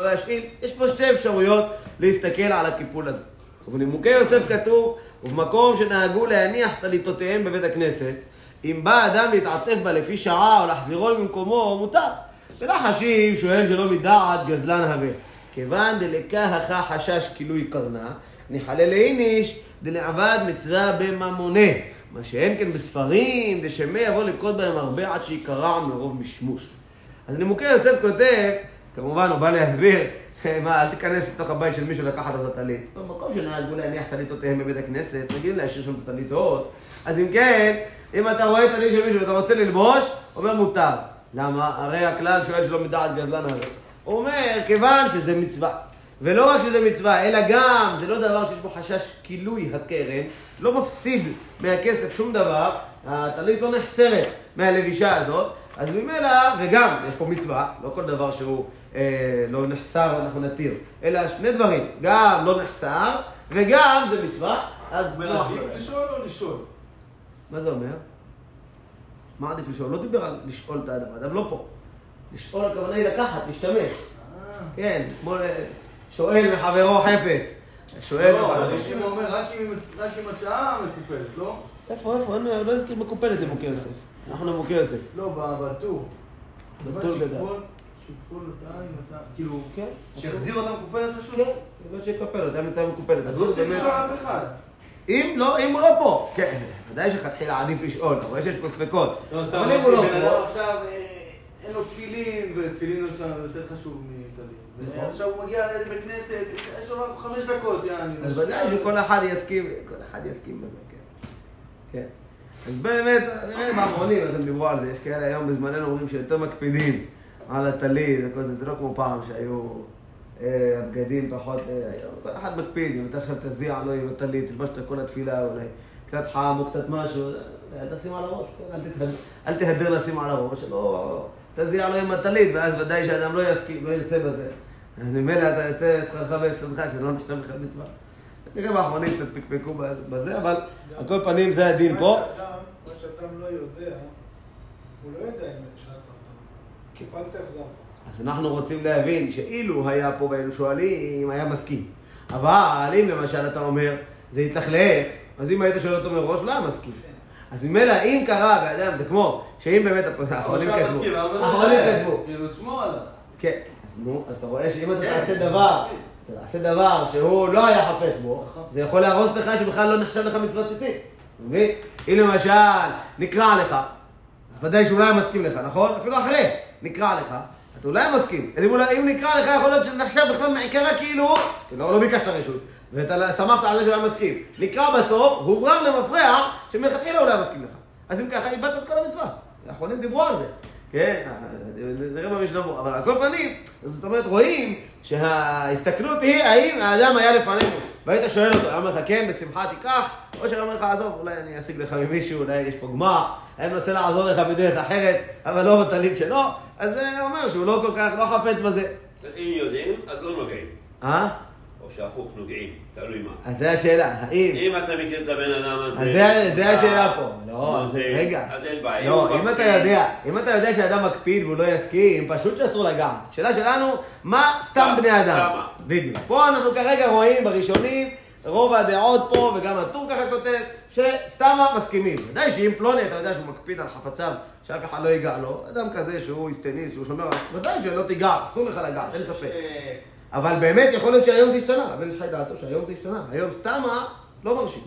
לא להשאיל, יש פה שתי אפשרויות להסתכל על הקיפול הזה. ובנימוקי יוסף כתוב, ובמקום שנהגו להניח טליתותיהם בבית הכנסת, אם בא אדם להתעטף בה לפי שעה או להחזירו למקומו, מותר. ולחשיב שואל שלא מדעת גזלן הווה. כיוון דלקהך חשש כילוי קרנה, נחלל איניש דלעבד מצווה בממונה. מה שאין כן בספרים, דשמי יבוא לקרות בהם הרבה עד שיקרע מרוב משמוש. אז נימוקי יוסף כותב, כמובן הוא בא להסביר, מה, אל תיכנס לתוך הבית של מישהו לקחת לו את הטלית. במקום שנהגו להניח טליתותיהם בבית הכנסת, רגילים להשאיר שם את הטליתות. אז אם כן, אם אתה רואה טלית של מישהו ואתה רוצה ללבוש, אומר מותר. למה? הרי הכלל שואל שלא מדעת גזלן הרי. הוא אומר, כיוון שזה מצווה. ולא רק שזה מצווה, אלא גם, זה לא דבר שיש בו חשש כילוי הקרן, לא מפסיד מהכסף שום דבר, הטלית לא נחסרת מהלבישה הזאת, אז ממילא, וגם, יש פה מצווה, לא כל דבר שהוא אה, לא נחסר אנחנו נתיר, אלא שני דברים, גם לא נחסר, וגם זה מצווה, אז נוח עדיף לשאול או לשאול? מה זה אומר? מה עדיף לשאול? לא דיבר על לשאול את האדם, האדם לא פה. לשאול הכוונה היא לקחת, להשתמש. אה. כן, כמו אה, שואל מחברו חפץ. שואל לא, מחברו. רש"י אומר רק אם- הצעה מקופלת, לא? איפה, איפה? לא הזכיר מקופלת למוקי יוסף. אנחנו למוקי יוסף. לא, בטור. בטור גדל. כאילו, כן. שיחזיר אותה מקופלת פשוט? כן, באמת שיקפל, אותה מצווה מקופלת. אז לא צריך לשאול אף אחד. אם לא, אם הוא לא פה. כן, ודאי שכתחילה עדיף לשאול, אתה רואה שיש פה ספקות. לא, סתם, אבל אם הוא לא בן אדם פה... עכשיו, אה, אין לו תפילין, ותפילין יותר חשוב מטלית. נכון. ועכשיו הוא מגיע לאיזה בית כנסת, יש לו רק חמש דקות, יעני. אז ודאי שכל אחד יסכים, כל אחד יסכים בזה, כן. כן. אז באמת, נראה באחרונים, אתם דיברו על זה, יש כאלה היום בזמננו אומרים שיותר מקפידים על הטלית וכל זה, זה לא כמו פעם שהיו אה, הבגדים פחות, אה, כל אחד מקפיד, אם אתה עכשיו תזיע לו עם הטלית, תלבש את כל התפילה אולי, קצת חם או קצת משהו, אה, תשים על הראש, כן, אל תהדר לשים על הראש, שלא תזיע לו עם הטלית, ואז ודאי שאדם לא יסכים, לא ירצה בזה. אז ממילא אתה יוצא שכרך והפסדך, שלא נחשב לך מצווה. נראה באחרונים קצת פקפקו בזה, אבל על כל פנים זה הדין פה. מה שאדם- מה לא יודע, הוא לא יודע אם. קיבלת, החזרת. אז אנחנו רוצים להבין שאילו היה פה והיינו שואלים, היה מסכים. אבל אם למשל אתה אומר, זה התלכלך, אז אם היית שואל אותו מראש, לא היה מסכים. אז ממילא, אם קרה באדם, זה כמו, שאם באמת, האחרונים כתבו, לא האחרונים יודע. כתבו, כאילו, תשמור עליו. כן, אז נו, אז אתה רואה שאם אתה כן. תעשה דבר, אתה תעשה דבר שהוא לא היה חפץ בו, נכון. זה יכול להרוס לך שבכלל לא נחשב לך מצוות ציצית. אתה מבין? אם למשל נקרע לך, אז ודאי שהוא לא היה מסכים לך, נכון? אפילו אחרי, נקרע לך, אתה אולי מסכים. אז אם, אם נקרע לך, יכול להיות שנחשב בכלל מעיקרה כאילו, לא, לא ביקשת רשות, ואתה שמחת על זה שהוא היה מסכים. נקרע בסוף, הוברר למפרע, שמלכתחילה הוא לא היה מסכים לך. אז אם ככה, איבדת את כל המצווה. האחרונים דיברו על זה. כן, נראה במשנה ברורה. אבל על כל פנים, זאת אומרת, רואים שההסתכלות היא האם האדם היה לפנינו. והיית שואל אותו, היה אומר לך, כן, בשמחה תיקח, או שהיה אומר לך, עזוב, אולי אני אשיג לך ממישהו, אולי יש פה גמר, היה מנסה לעזור לך בדרך אחרת, אבל לא בטלית שלו, אז זה אומר שהוא לא כל כך, לא חפץ בזה. אם יודעים, אז לא נוגעים. אה? או שהפוך, נוגעים, תלוי מה. אז זה השאלה, האם... אם אתה מכיר את הבן אדם הזה... אז זה, זה השאלה פה. לא, מה אז זה? רגע. אז אין בעיה. לא, אם אתה. יודע, אם אתה יודע שאדם מקפיד והוא לא יסכים, פשוט שאסור לגעת. השאלה שלנו, מה סתם בני אדם? בדיוק. פה אנחנו כרגע רואים בראשונים, רוב הדעות פה, וגם הטור ככה כותב, שסתם מסכימים. ודאי שאם פלוני, אתה יודע שהוא מקפיד על חפציו, שאף אחד לא ייגע לו, אדם כזה שהוא איסטניס, שהוא שומר, ודאי שלא תיגע, אסור לך לגעת, אין ספק. אבל באמת יכול להיות שהיום זה השתנה, הבן שלך דעתו שהיום זה השתנה. היום סתמה לא מרשים.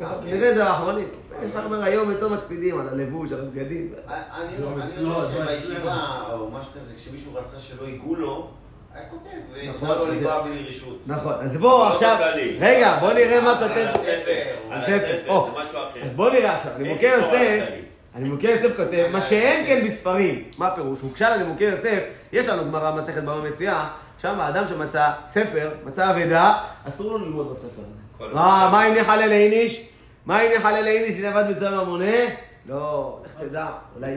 ככה, נראה את זה האחרונים. יש לך אומר, היום יותר מקפידים על הלבוש, על הבגדים. אני לא, יודע אז מה שבישיבה, או משהו כזה, כשמישהו רצה שלא ייגעו לו, היה כותב, נכון, ונתן לו זה- לגוע בלי רשות. נכון, אז בואו לא עכשיו. רגע, בואו נראה מה על כותב. הספר. על הספר, הספר, או. זה משהו אחר. אז בואו נראה עכשיו, נימוקי יש יוסף. הנימוקי יוסף כותב, מה שאין כן בספרים, מה הפירוש? הוגשה לנימוקי יוסף, יש לנו גמרא מסכת בבא מציאה, שם האדם שמצא ספר, מצא אבדה, אסור לו ללמוד בספר הזה. מה, מה אם נחלל איניש? מה אם נחלל איניש לבד מצווה ממונה? לא, לך תדע, אולי...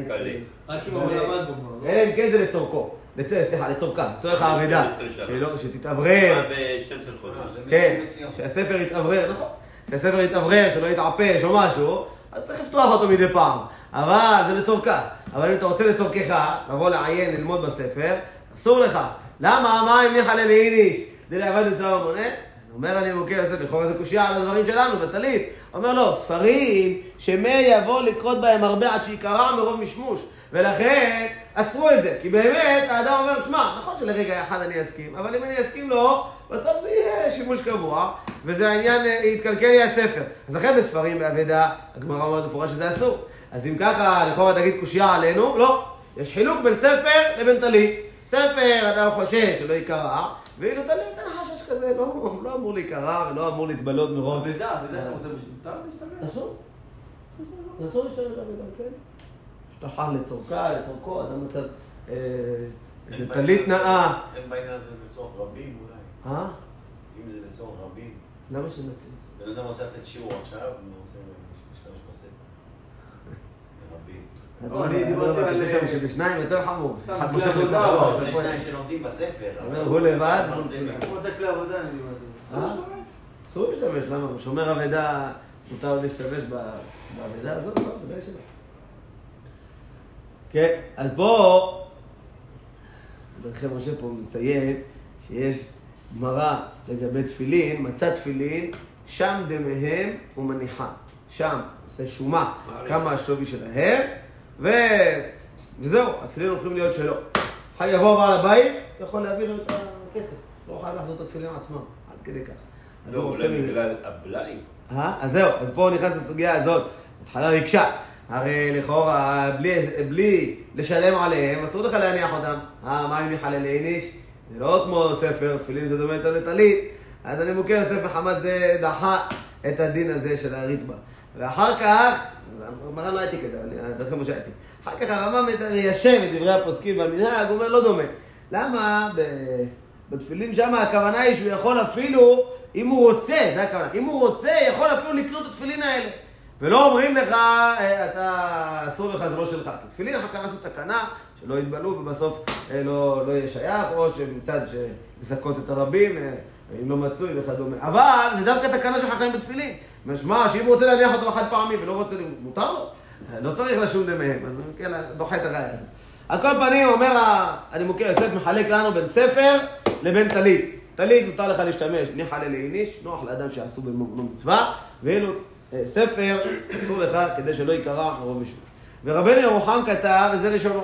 רק אם הוא למד בו לא? אלא אם כן זה לצורכו. לצ- סליחה, לצורכם, לצורך האבדה. 12 שנה. שלא- שתתאוורר. ב-12 אה. זה כן. שהספר יתאוורר, נכון. שהספר יתאוורר, שלא יתעפש או משהו, אז צריך לפתוח אותו מדי פעם. אבל זה לצורכה. אבל אם אתה רוצה לצורכך, לבוא לעיין, ללמוד בספר, אסור לך למה? מה אם ניחא ללאיניש? דלעבד את צבא המונה? אומר אני מוכה יוסף, לכאורה זה קושייה על הדברים שלנו, בטלית. אומר לא, ספרים שמי יבוא לקרות בהם הרבה עד שיקרע מרוב משמוש. ולכן אסרו את זה, כי באמת האדם אומר, שמע, נכון שלרגע אחד אני אסכים, אבל אם אני אסכים לו, בסוף זה יהיה שימוש קבוע, וזה העניין, אה, יתקלקל לי הספר. אז לכן בספרים באבדה, הגמרא אומרת במפורש שזה אסור. אז אם ככה, לכאורה תגיד קושייה עלינו, לא. יש חילוק בין ספר לבין טלית. ספר, אדם חושש שלא ייקרע, ואילו טלית, אין חשש כזה, לא, לא אמור להיקרע ולא אמור להתבלות מרוב. אבדה, אבדה שאתה רוצה מותר להשתמש? אסור. אסור להשתמש באבדה, כן. השטחה לצורכה, לצורכו, אדם מצא אה, איזה טלית נאה. אין בעניין הזה לצורך רבים אולי. אה? אם זה לצורך רבים. למה שנציץ? בן אדם רוצה לתת שיעור עכשיו, אני רוצה להשתמש בספר. לרבים. לא, אני דיברתי על- על... שבשניים יותר חמור. סתם, אחד עבודה, לא, זה שניים שלומדים בספר. הוא לבד, הוא-. הוא כלי עבודה, אני דיברתי. אה? אסור להשתמש, למה? שומר אבדה, מותר להשתמש באבדה הזאת? לא, ודאי שלא. כן, אז פה, דרכי משה פה מציין שיש גמרא לגבי תפילין, מצא תפילין, שם דמיהם ומניחה. שם עושה שומה. כמה השווי שלהם, ו... וזהו, התפילין הולכים להיות שלו. אחר יבוא בעל הבית, יכול להביא לו את הכסף. לא חייב לעשות את התפילין עצמם, עד כדי כך. אז לא, הוא עושה מזה. בגלל הבלאי. אה? אז זהו, אז פה נכנס לסוגיה הזאת. התחלה הקשה. הרי לכאורה, בלי, בלי לשלם עליהם, אסור לך להניח אותם. אה, מה אם נחלל לעיניש? זה לא כמו ספר, תפילין זה דומה יותר לטלית. אז אני מוכר ספר חמת זה דחה את הדין הזה של הריטב"א. ואחר כך, מרן לא העתיק את זה, דרכי משה העתיק. אחר כך הרמב"ם מיישב את דברי הפוסקים והמנהג, הוא אומר לא דומה. למה בתפילין שם הכוונה היא שהוא יכול אפילו, אם הוא רוצה, זה הכוונה, אם הוא רוצה, יכול אפילו לקנות את התפילין האלה. ולא אומרים לך, אה, אתה, אסור לך, זה לא שלך. כי תפילין אחר כך לעשות תקנה, שלא יתבלו ובסוף אה, לא, לא יהיה שייך, או שמצד שלזכות את הרבים, אה, אם לא מצוי וכדומה. אבל זה דווקא תקנה של חכמים בתפילין. משמע שאם הוא רוצה להניח אותו בחד פעמי ולא רוצה, מותר לו. לא צריך לשום דמיהם, אז הוא כן, דוחה את הראיה הזאת. על כל פנים, אומר, ה- אני מוכר יוסף מחלק לנו בין ספר לבין טלית. טלית מותר לך להשתמש, ניחא ללאיניש, נוח לאדם שעשו במצווה, ואילו אה, ספר אסור לך כדי שלא ייקרע מרוב משמעות. ורבנו ירוחם כתב, וזה לשונו,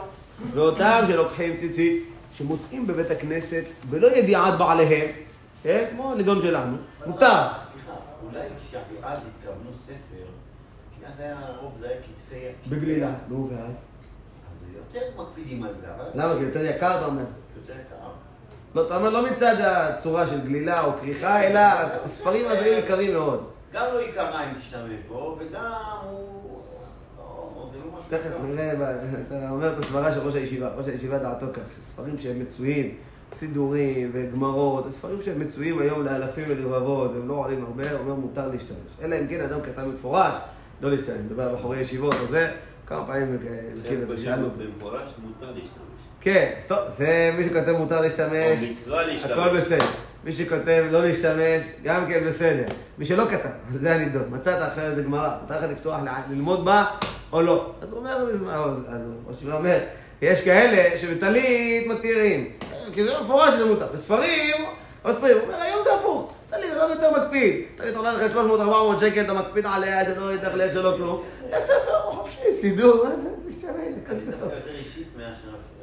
ואותם שלוקחים ציצית, שמוצאים בבית הכנסת בלא ידיעת בעליהם, כן? כמו הנידון שלנו, מותר. אולי כשאז התכוונו ספר, כי אז היה, הרוב זה היה כתפי... בגלילה. נו, ואז? אז יותר מקפידים על זה, אבל... למה זה יותר יקר, אתה אומר? יותר יקר. לא, אתה אומר לא מצד הצורה של גלילה או כריכה, אלא הספרים אז היו יקרים מאוד. גם לא יקרה אם תשתמש בו, וגם הוא... לא, זה לא משהו תכף נראה, אתה אומר את הסברה של ראש הישיבה, ראש הישיבה דעתו כך, שספרים שהם מצויים, סידורים וגמרות, ספרים שהם מצויים היום לאלפים ולרבבות, והם לא עולים הרבה, אומר מותר להשתמש. אלא אם כן אדם כתב מפורש, לא להשתמש, מדבר על בחורי ישיבות או זה, כמה פעמים הזכיר את זה, שאלנו אותו. במפורש מותר להשתמש. כן, טוב, זה מי שכותב מותר להשתמש. הכל בסדר. מי שכותב לא להשתמש, גם כן בסדר. מי שלא כתב, על זה הנידון. מצאת עכשיו איזה גמרא, מותר לך לפתוח, ללמוד בה או לא. אז הוא אומר, אז אז הוא אומר, יש כאלה שבטלית מתירים. כי זה מפורש שזה מותר. בספרים אוסרים. הוא אומר, היום זה הפוך. טלית אדם יותר מקפיד. טלית עולה לך 300-400 שקל, אתה מקפיד עליה, שלא יתחלף, שלא כלום. יש ספר, חופשי, סידור, מה זה, תשתמש, הכל אני טוב. יותר אישית מאשר.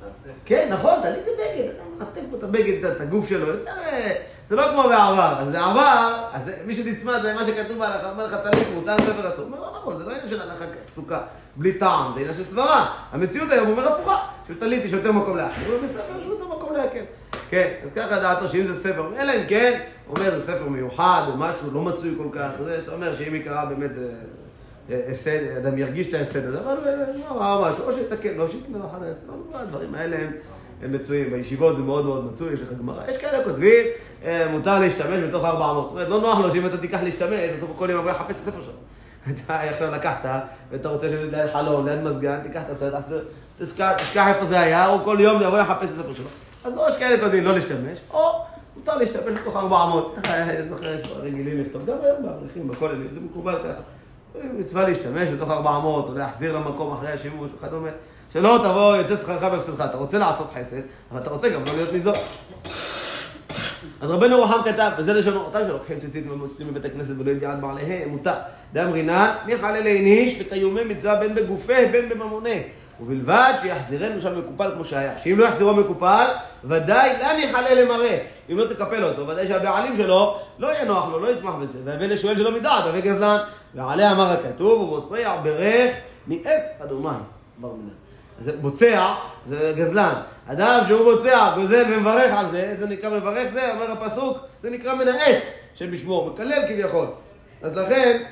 כן, נכון, טלית זה בגד, אתה מנתק פה את הבגד, את הגוף שלו, יותר, אה, זה לא כמו בעבר, אז זה עבר, אז מי שנצמד למה שכתוב בהלכה, אומר לך טלית מותר ספר אסור, אומר לא נכון, זה לא עניין של הלכה פסוקה, בלי טעם, זה עניין של סברה. המציאות היום אומר הפוכה, שבטלית יש יותר מקום להחמיר, ובספר יש יותר מקום להקל. כן, אז ככה דעתו שאם זה ספר, אלא אם כן, אומר זה ספר מיוחד או משהו לא מצוי כל כך, זה אומר שאם יקרה באמת זה... הפסד, אדם ירגיש את ההפסד הזה, אבל אה, לא ראה משהו, או שיתקן, לא שיקנה לו אחד ההפסד, לא נורא, הדברים האלה הם, הם מצויים, בישיבות זה מאוד מאוד מצוי, יש לך גמרא, יש כאלה כותבים, אה, מותר להשתמש בתוך 400, זאת אומרת, לא נוח לו שאם אתה תיקח להשתמש, בסוף כל יום יבוא לחפש את הספר שלו. אתה עכשיו לקחת, ואתה רוצה לשבת ליד חלון, ליד מזגן, תיקח את הסרט, תשכח איפה זה היה, או כל יום יבוא לחפש את הספר שלו. אז או יש כאלה כותבים לא להשתמש, או מותר להשתמש בתוך 400. אני זוכר, יש פה רגילים לכתוב, גם היום באברכים, בכוללים, זה מקובל ככה. מצווה להשתמש בתוך 400, או להחזיר למקום אחרי השימוש וכדומה. שלא תבוא, יוצא שכרך בהפסדך. אתה רוצה לעשות חסד, אבל אתה רוצה גם לא להיות ניזוק. אז רבנו רוחם כתב, וזה לשון אותם שלוקחים ציצית ומוציאים מבית הכנסת ולא ידיעת בעליהם, מותר. דאמרינן, מיכל אלה איניש וקיומי מצווה בין בגופה בין בממונה. ובלבד שיחזירנו שם מקופל כמו שהיה. שאם לא יחזירו מקופל, ודאי לאן יחלה למראה. אם לא תקפל אותו, ודאי שהבעלים שלו לא יהיה נוח לו, לא ישמח בזה. והבן לשואל שלא מדעת, אבי גזלן. ועליה אמר הכתוב, ובוצע ברך מעץ אדומי. בר מינן. אז בוצע, זה גזלן. אדם שהוא בוצע, גוזל ומברך על זה, זה נקרא מברך זה, אומר הפסוק, זה נקרא מן העץ שבשמו, מקלל כביכול. אז לכן,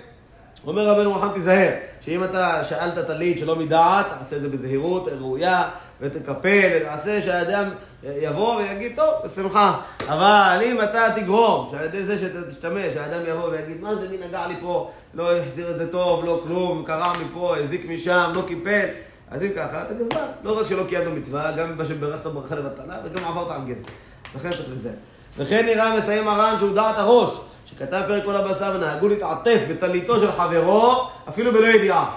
אומר רבנו רחם תיזהר, שאם אתה שאלת טלית שלא מדעת, תעשה את זה בזהירות ראויה, ותקפל, תעשה שהאדם יבוא ויגיד, טוב, בשמחה. אבל אם אתה תגרום, שעל ידי זה שאתה תשתמש, האדם יבוא ויגיד, מה זה, מי נגע לי פה, לא החזיר את זה טוב, לא כלום, קרע מפה, הזיק משם, לא קיפל. אז אם ככה, אתה גזלן. לא רק שלא קיימת מצווה, גם שברכת ברכה לבטלה, וגם עברת על גזל. לכן צריך לזה. וכן נראה מסיים הר"ן שהוא דעת הראש, שכתב פרק כל הבשר ונהגו להתעטף בטליתו של חברו, אפילו בלא ידיעה.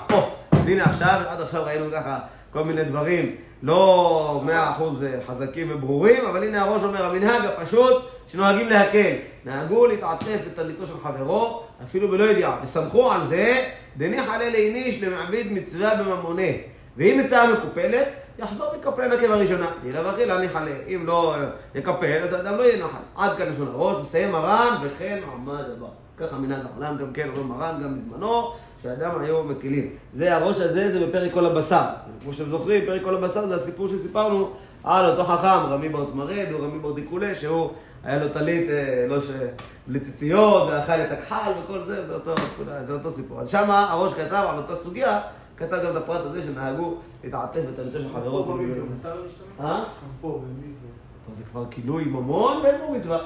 אז הנה עכשיו, עד עכשיו ראינו ככה כל מיני דברים לא מאה אחוז חזקים וברורים, אבל הנה הראש אומר, המנהג הפשוט שנוהגים להקל. נהגו להתעטף בטליתו של חברו, אפילו בלא ידיעה. וסמכו על זה, דניח עלי לאיניש למעביד מצווה בממונה. ואם מצווה מקופלת, יחזור ויקפל עקב הראשונה. דילה וכי ניחלה. אם לא יקפל, אז האדם לא יהיה נחל. עד כאן לשון הראש, מסיים מרן, וכן עמד הבא. ככה מנהג העולם גם כן, אומר מרן גם בזמנו, שאדם היו מקילים. זה, הראש הזה זה בפרק כל הבשר. כמו שאתם זוכרים, פרק כל הבשר זה הסיפור שסיפרנו על אותו חכם, רמי ברטמרד, או רמי ברדיקולה, שהוא, היה לו טלית, אה, לא ש... בלי ציציות, ואכל את הכחל וכל זה, זה אותו, זה אותו סיפור. אז שמה הראש כתב על אותה סוגיה, כתב גם את הפרט הזה שנהגו להתעטף בטליתו של חברו. אה? שמפו זה כבר כילוי ממון ואין פה מצווה.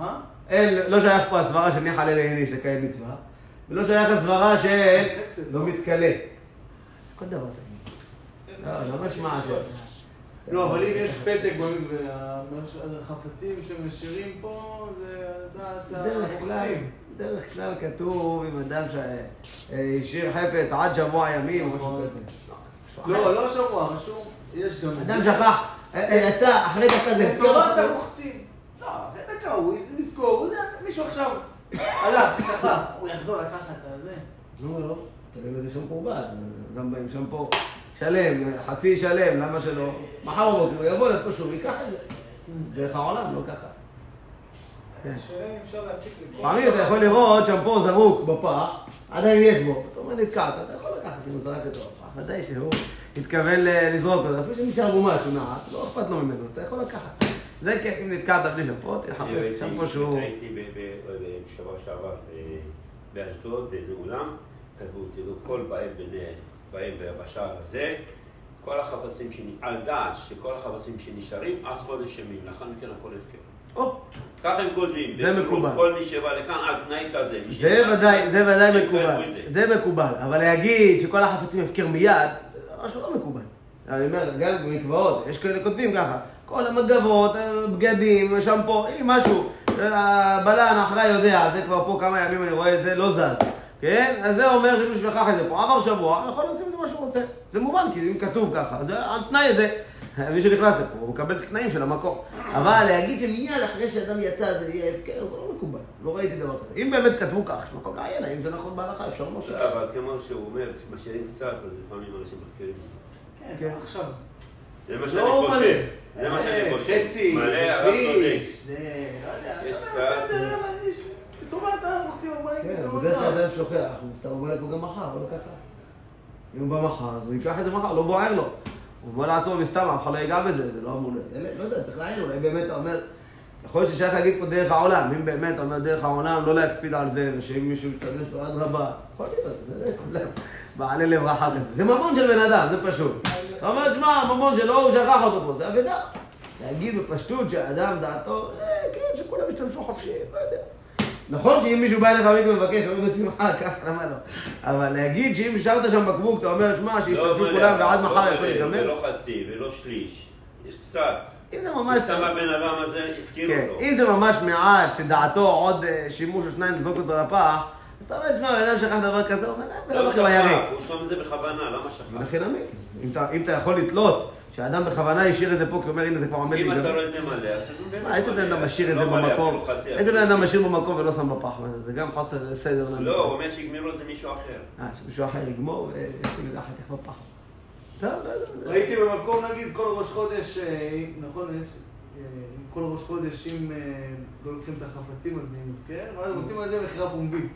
אה? אין, לא שייך פה הסברה של ניחא לילה איניש לקיים מצווה, ולא שייך הסברה של חסד, לא לא? מתכלה. כל דבר תגיד. לא, לא משמע ש... לא, אבל אם יש פתק במקווה, החפצים שמשאירים פה, זה דעת הרוחצים. בדרך כלל כתוב עם אדם שהשאיר חפץ עד שבוע ימים או משהו כזה. לא, לא שבוע, רשום, יש גם... אדם שכח, אה, אה, יצא, אחרי דקה זה תורת. הרוחצים. לא, אחרי דקה הוא יזכור, מישהו עכשיו הלך, שכח, הוא יחזור לקחת את הזה. נו, לא, תראה איזה שם קורבן, אדם בא עם שם פה שלם, חצי שלם, למה שלא? מחר בבוקר הוא יבוא לפה שוב, ייקח את זה. דרך העולם, לא ככה. כן. לפעמים אתה יכול לראות שמפו זרוק בפח, עדיין יש בו. אתה אומר נתקעת, אתה יכול לקחת אם הוא זרק אותו בפח, ודאי שהוא התכוון לזרוק אותו, אפילו שנשאר בו משהו נעט, לא אכפת לו ממנו, אז אתה יכול לקחת. זה כן, אם נתקעת בלי שמפו, תחפש שמפו שהוא... הייתי בשבוע שעבר אה, באשדוד, באיזה אולם, כתבו, תראו, כל באי בשער הזה, כל החפצים, על דעת שכל החפצים שנשארים עד חודש ימים, לאחר מכן הכל הפקר. ככה הם כותבים. זה מקובל. כל מי שבא לכאן על תנאי כזה. זה ודאי, זה ודאי מקובל. זה. מקובל. אבל להגיד שכל החפצים הפקר מיד, משהו לא מקובל. אני אומר, גם במקוואות, יש כאלה כותבים ככה, כל המגבות, בגדים, שמפו, אם משהו, הבלן אחראי יודע, זה כבר פה כמה ימים אני רואה את זה, לא זז. כן? אז זה אומר שמישהו שכח את זה פה, עבר שבוע, הוא יכול לשים את זה מה שהוא רוצה. זה מובן, כי אם כתוב ככה, זה על תנאי הזה. מי שנכנס לפה, הוא מקבל את התנאים של המקום. אבל להגיד שמיד אחרי שאדם יצא זה יהיה הפקר, זה לא מקובל. לא ראיתי דבר כזה. אם באמת כתבו כך, יש מקום לעיין, האם זה נכון בהלכה, אפשר לומר ש... אבל כמו שהוא אומר, שמשאירים קצת, אז לפעמים אנשים מפקירים. כן. כן, עכשיו. זה מה שאני לא חושב. מלא. זה מה שאני אה, חושב. חצי. שליש, זה, לא יודע. יש קצת. לטובת הרוחצים הבאים. כן, לא בדרך כלל. אדם שוכח, הוא סתם אומר לפה גם מחר, לא ככה. אם הוא בא מחר, הוא ייקח את זה מחר, לא בוער לו. הוא בא לעצמו מסתם, אף אחד לא ייגע בזה, זה לא אמור להיות. לא יודע, צריך לעיין, אולי באמת אתה אומר, יכול להיות ששייך להגיד פה דרך העולם, אם באמת אתה אומר דרך העולם, לא להקפיד על זה, ושאם מישהו משתמש לו אדרבה, יכול להיות, זה כולם בעלי לב רחב. זה ממון של בן אדם, זה פשוט. אתה אומר, תשמע, הממון שלו, הוא שכח אותו פה, זה אבדה. להגיד בפשטות שהאדם דעתו, אה, כן, שכולם ישתמשו חופשי, לא יודע. נכון שאם מישהו בא אליך ומבקש, מבקש, אומר בשמחה, ככה, למה לא? אבל להגיד שאם השארת שם בקבוק, אתה אומר, שמע, שישתמשו לא כולם מלא, ועד לא מחר יכול להיגמר? ולא חצי, ולא שליש. יש קצת. אם זה ממש... סתם הבן אדם הזה הפקיר כן, אותו. אם זה ממש מעט, שדעתו עוד אה, שימוש או שניים לזרוק אותו לפח, אז אתה אומר, תשמע, בן אדם שכח דבר כזה, הוא אומר, אה, בן לא אדם אחר היה הוא שם את זה בכוונה, למה שכח? אמין. אם אתה- אם אתה יכול לתלות שהאדם בכוונה השאיר את זה פה, כי הוא אומר, הנה זה כבר עומד אם אתה להיגמר. רואה את זה מלא, אז מה, איזה בן מלא. אדם משאיר את לא זה במקום? איזה בן אדם. משאיר במקום ולא שם בפח? זה? גם חוסר סדר. לא, הוא אומר שיגמרו את זה מישהו אחר. אה, שמישהו אחר יגמור וישים את זה אחר כך בפח. לא ראיתי במקום, נגיד, כל ראש חודש, אה, נכון, יש, אה, כל ראש חודש, אם אה, לא לוקחים את החפצים, אז נהיים הפקר, ואז עושים על זה מכירה פומבית.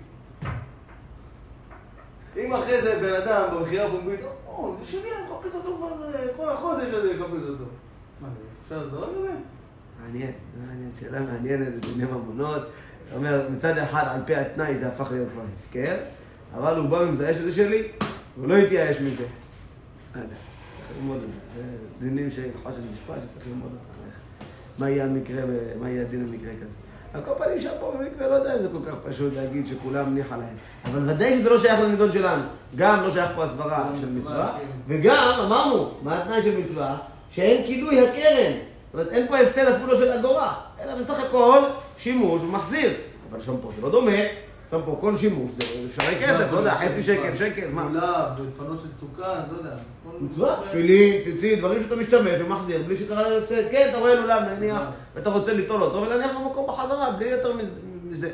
אם אחרי זה בן אדם במכירה פומבית, או, זה שלי, אני מחפש אותו כבר אה, כל החודש הזה, אני מחפש אותו. מה, אפשר לעשות דבר כזה? מעניין, מעניין, שאלה מעניינת, זה דיני ממונות. אתה אומר, מצד אחד, על פי התנאי זה הפך להיות כבר הפקר, אבל הוא בא ומזהה שזה שלי, הוא לא התייאש מזה. לא ללמוד את זה. זה דינים של של משפט שצריך ללמוד אותם. מה יהיה המקרה, מה יהיה הדין במקרה כזה. על כל פנים שם פה במקרה, לא יודע אם זה כל כך פשוט להגיד שכולם ניחא להם. אבל ודאי שזה לא שייך לנידון שלנו. גם לא שייך פה הסברה של מצווה, כן. וגם, אמרנו, מה התנאי של מצווה? שאין כילוי הקרן. זאת אומרת, אין פה הפסד אפילו של אגורה, אלא בסך הכל שימוש ומחזיר. אבל שם פה זה לא דומה, שם פה כל שימוש זה שווה כסף, לא יודע, חצי שקל, שקל, מה? גאולה, בדפנות של סוכה, לא יודע. מצווה, תפילין, ציצית, דברים שאתה משתמש ומחזיר בלי שקרה להם הפסד. כן, אתה רואה לולב נניח, ואתה רוצה ליטול אותו ולהניח במקום בחזרה, בלי יותר מזה-.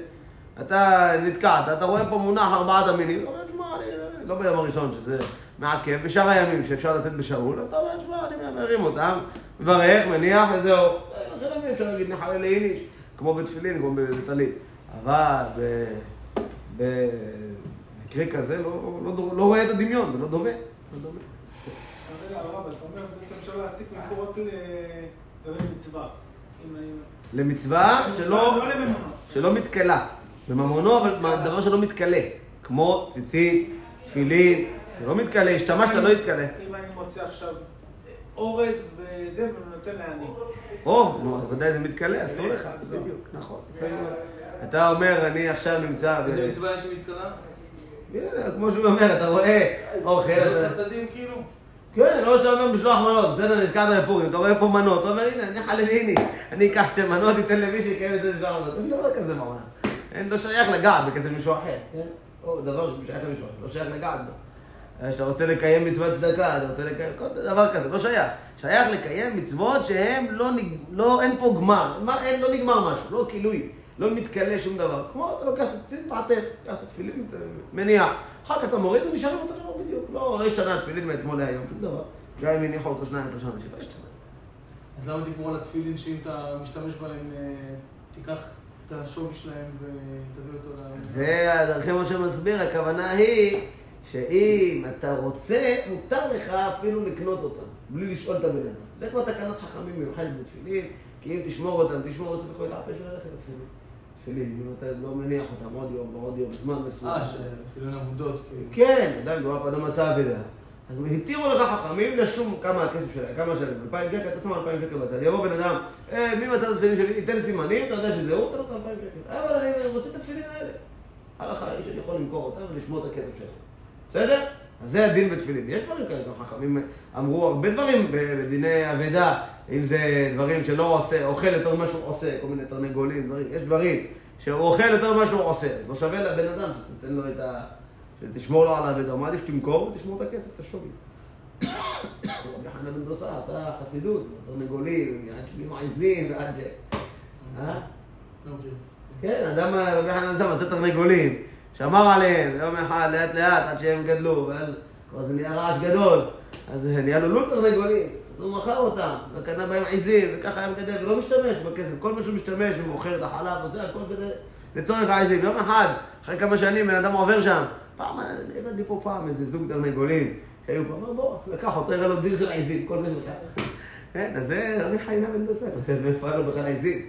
אתה נתקעת, אתה רואה פה מונח ארבעת המינים, אתה אומר, שמע, אני לא ביום הראשון שזה מעכב, בשאר הימים שאפשר לצאת בשאול, אז אתה אומר, שמע, אני מרים אותם, מברך, מניח וזהו. לכן אני אפשר להגיד נחלל לאיניש, כמו בתפילין, כמו בטלית. אבל במקרה כזה לא- לא לא רואה את הדמיון, זה לא דומה. לא דומה. למצווה שלא, לא. שלא מתכלה. בממונו, אבל דבר שלא מתכלה. כמו ציצית, תפילין, זה לא מתכלה, השתמשת, לא יתכלה. אם אני מוצא עכשיו אורז וזה, ונותן לעני. או, נו, אז ודאי זה מתכלה, אסור לך, בדיוק, נכון. אתה אומר, אני עכשיו נמצא, איזה מצווה יש? הנה, כמו שהוא אומר, אתה רואה אוכל, אתה- חסדים כאילו? כן, לא שאתה אומר משלוח מנות, בסדר, נזכרת בפורים, אתה רואה פה מנות, אתה אומר, הנה, אני חלליני, אני אקח שתי מנות, אתן למי שיקיים את זה משלוח מנות. אין דבר כזה בעולם. אין, לא שייך לגעת בכסף מישהו אחר, כן? או דבר ששייך למישהו אחר, לא שייך לגעת בו. אה, שאתה רוצה לקיים מצוות צדקה, אתה רוצה לקיים, כל דבר כזה, לא שייך. שייך לקיים מצוות שהן לא. לא, אין פה גמר, מה, אין, לא נגמר משהו, לא כילוי, לא מתכלה שום דבר. כמו, אתה לוקח את הציצית, מעטף, לוקח את התפילין, אתה מניח, אחר כך אתה מוריד ונשאר עם אותו דבר בדיוק. לא, לא השתנה התפילין מאתמול להיום, שום דבר. גם אם הניחו אותו שניים, שלושה אנשים, לא השתנה. אז למה דיברו על התפילין שאם אתה משתמש בהם, אה, תיקח את השווי שלהם ותביא אותו ל... זה הדרכי משה מסביר, הכוונה היא שאם אתה רוצה, מותר לך אפילו לקנות אותם, בלי לשאול את הבן אדם. זה כמו תקנת חכמים מיוחדת בתפילין, כי אם תשמור אותם, תשמור בסוף יכול להתעפש וללכת לתפילין. תפילין, אם אתה לא מניח אותם עוד יום ועוד יום, זמן מסוים. אה, שתפילין אבודות, כאילו. כן, עדיין פה אדם מצא אבדה. אז התירו לך חכמים לשום כמה הכסף שלהם, כמה שלהם, אלפיים שקל, אתה שם אלפיים שקל בצד. יבוא בן אדם, אה, מי מצא את התפילין שלי? ייתן סימנים, אתה יודע שזה הוא, אתה נותן אלפיים שקל. אבל אני רוצה את התפילין האלה. הלכה היא שאני יכול למכור אותם ולשמור את הכסף שלהם. בסדר? אז זה הדין בתפילין. יש דברים כאלה, גם חכמים אמרו הרבה דברים בדיני אבדה, אם זה דברים שלא עושה, אוכל יותר ממה שהוא עושה, כל מיני תרנגולים, דברים, יש דברים שהוא אוכל יותר ממה שהוא עושה, אז לא שווה לבן אדם שתיתן לו את ה... שתשמור לו על האבדה, הוא מעדיף שתמכור ותשמור את הכסף, את השווי. רבי חנן בן דוסה עשה חסידות, תרנגולים, עד שביום עזים ועד ש... אה? כן, אדם, רבי חנן מצא תרנגולים, שמר עליהם, יום אחד, לאט לאט, עד שהם גדלו, ואז כבר זה נהיה רעש גדול, אז נהיה לו לול תרנגולים, אז הוא מכר אותם, וקנה בהם עזים, וככה היה מגדל, ולא משתמש בכסף, כל מה שהוא משתמש, ומוכר את החלב, וזה, הכל זה לצורך העזים. יום אחד, אחרי כמה שנים, בן אדם עובר שם, פעם, הבנתי פה פעם איזה זוג תרנגולים, שהיו פה, בוא, לקח אותו, הראה לו דיר של עזים, כל זה שלך. כן, אז זה רבי חיינה בן דוסה, מאיפה היה לו בכלל עזים?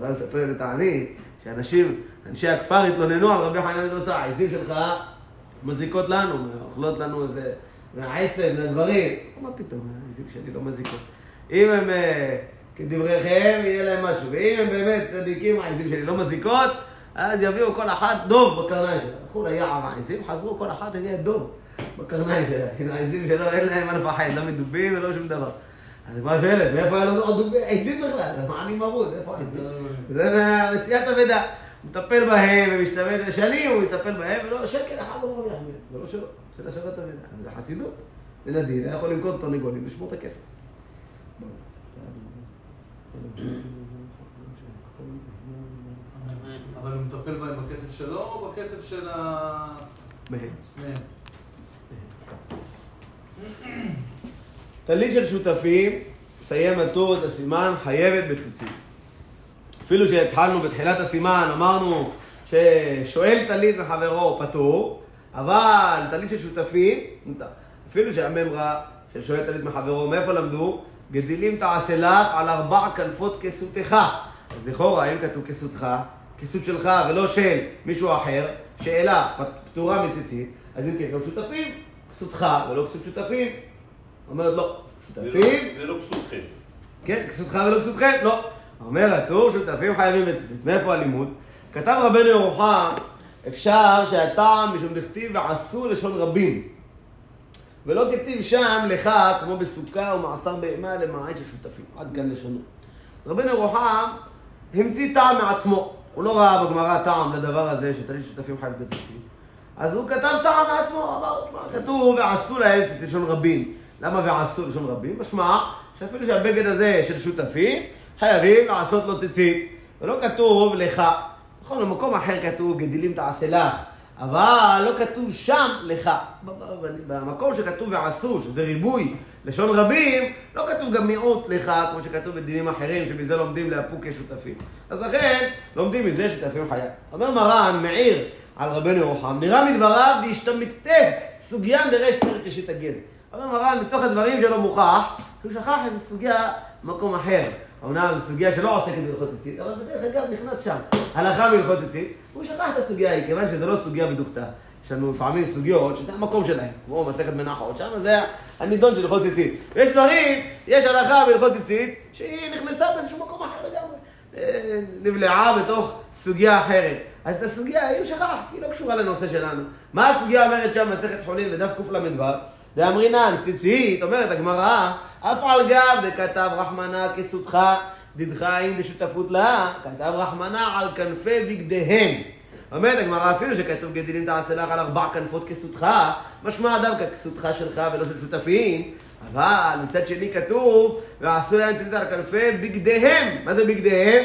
הרב מספר לתענית, שאנשים, אנשי הכפר התלוננו על רבי בן דוסה, העזים שלך מזיקות לנו, אוכלות לנו איזה, מהעשב, מהדברים. מה פתאום, העזים שלי לא מזיקות. אם הם אה, כדבריכם, יהיה להם משהו. ואם הם באמת צדיקים, העזים שלי לא מזיקות, אז יביאו כל אחת דוב בקרניים שלה. הלכו ליער העזים, חזרו, כל אחת הביאה דוב בקרניים שלה. העזים שלו, אין להם מה לפחד, לא מדובים ולא שום דבר. אז מה שואלת, מאיפה היה לו עוד דובי עזים בכלל? מה אני מרוד, איפה העזים? זה ממציאת אבדה. מטפל בהם ומשתמש, שנים הוא מטפל בהם, ולא, שקל אחד הוא לא מרוויח מהם. זה לא שלו, של השבת אבידה. זה חסידות. בן הדין היה יכול למכור תרנגולים ולשמור את הכסף. אבל הוא מטפל בהם בכסף שלו או בכסף של ה... מהם. טלית של שותפים, מסיים הטור את הסימן, חייבת בציצית. אפילו שהתחלנו בתחילת הסימן, אמרנו ששואל טלית מחברו פטור, אבל טלית של שותפים. אפילו שהממרה של שואל טלית מחברו, מאיפה למדו? גדילים תעשה לך על ארבע כנפות כסותך. אז לכאורה, אם כתוב כסותך, כסות שלך ולא של מישהו אחר, שאלה פטורה מציצית, אז אם כן, גם שותפים, כסותך ולא כסות שותפים. אומרת לא, שותפים, ולא כסותכם. כן, כסותך ולא כסותכם, לא. אומר הטור, שותפים חייבים בציצית. מאיפה הלימוד? כתב רבנו ירוחם, אפשר שהטעם משום דכתיב ועשו לשון רבים. ולא כתיב שם לך, כמו בסוכה ומעשר בהמה למעט של שותפים. עד כאן לשונו. רבנו ירוחם המציא טעם מעצמו. הוא לא ראה בגמרא טעם לדבר הזה שתליד שותפים חייב בציצית. אז הוא כתב טעם מעצמו, אמר, כתוב ועשו להם ציצית לשון רבים. למה ועשו לשון רבים? משמע שאפילו שהבגד הזה של שותפים, חייבים לעשות לו ציצית. ולא כתוב לך. נכון, במקום אחר כתוב גדילים תעשה לך. אבל לא כתוב שם לך. במקום שכתוב ועשו, שזה ריבוי, לשון רבים, לא כתוב גם מיעוט לך, כמו שכתוב בדינים אחרים, שמזה לומדים לאפוק כשותפים. אז לכן, לומדים מזה שותפים חייב. אומר מרן, מעיר על רבנו ירוחם, נראה מדבריו דהשתמטה סוגיין דרש פרק ראשית הגז. אומר מרן, מתוך הדברים שלו מוכח, שהוא שכח איזו סוגיה במקום אחר. אמנם זו סוגיה שלא עוסקת בהלכות ציצית, אבל בדרך אגב נכנס שם הלכה בהלכות ציצית, הוא שכח את הסוגיה ההיא, כיוון שזו לא סוגיה בדוכתא. יש לנו לפעמים סוגיות שזה המקום שלהם, כמו מסכת מנחות, שם זה הנידון של הלכות ציצית. ויש דברים, יש הלכה בהלכות ציצית, שהיא נכנסה באיזשהו מקום אחר לגמרי. אה, נבלעה בתוך סוגיה אחרת. אז את הסוגיה היא שכח, היא לא קשורה לנושא שלנו. מה הסוגיה אומרת שם במסכת חולין בדף קל"ו? דאמרינן, ציצית, אומרת הגמרא, אף על גב דכתב רחמנה כסותך, דדחיים דשותפות לה, כתב רחמנה על כנפי בגדיהם. אומרת הגמרא, אפילו שכתוב גדילים תעשה לך על ארבע כנפות כסותך, משמע דווקא כסותך שלך ולא של שותפים, אבל מצד שני כתוב, ועשו להם ציצית על כנפי בגדיהם. מה זה בגדיהם?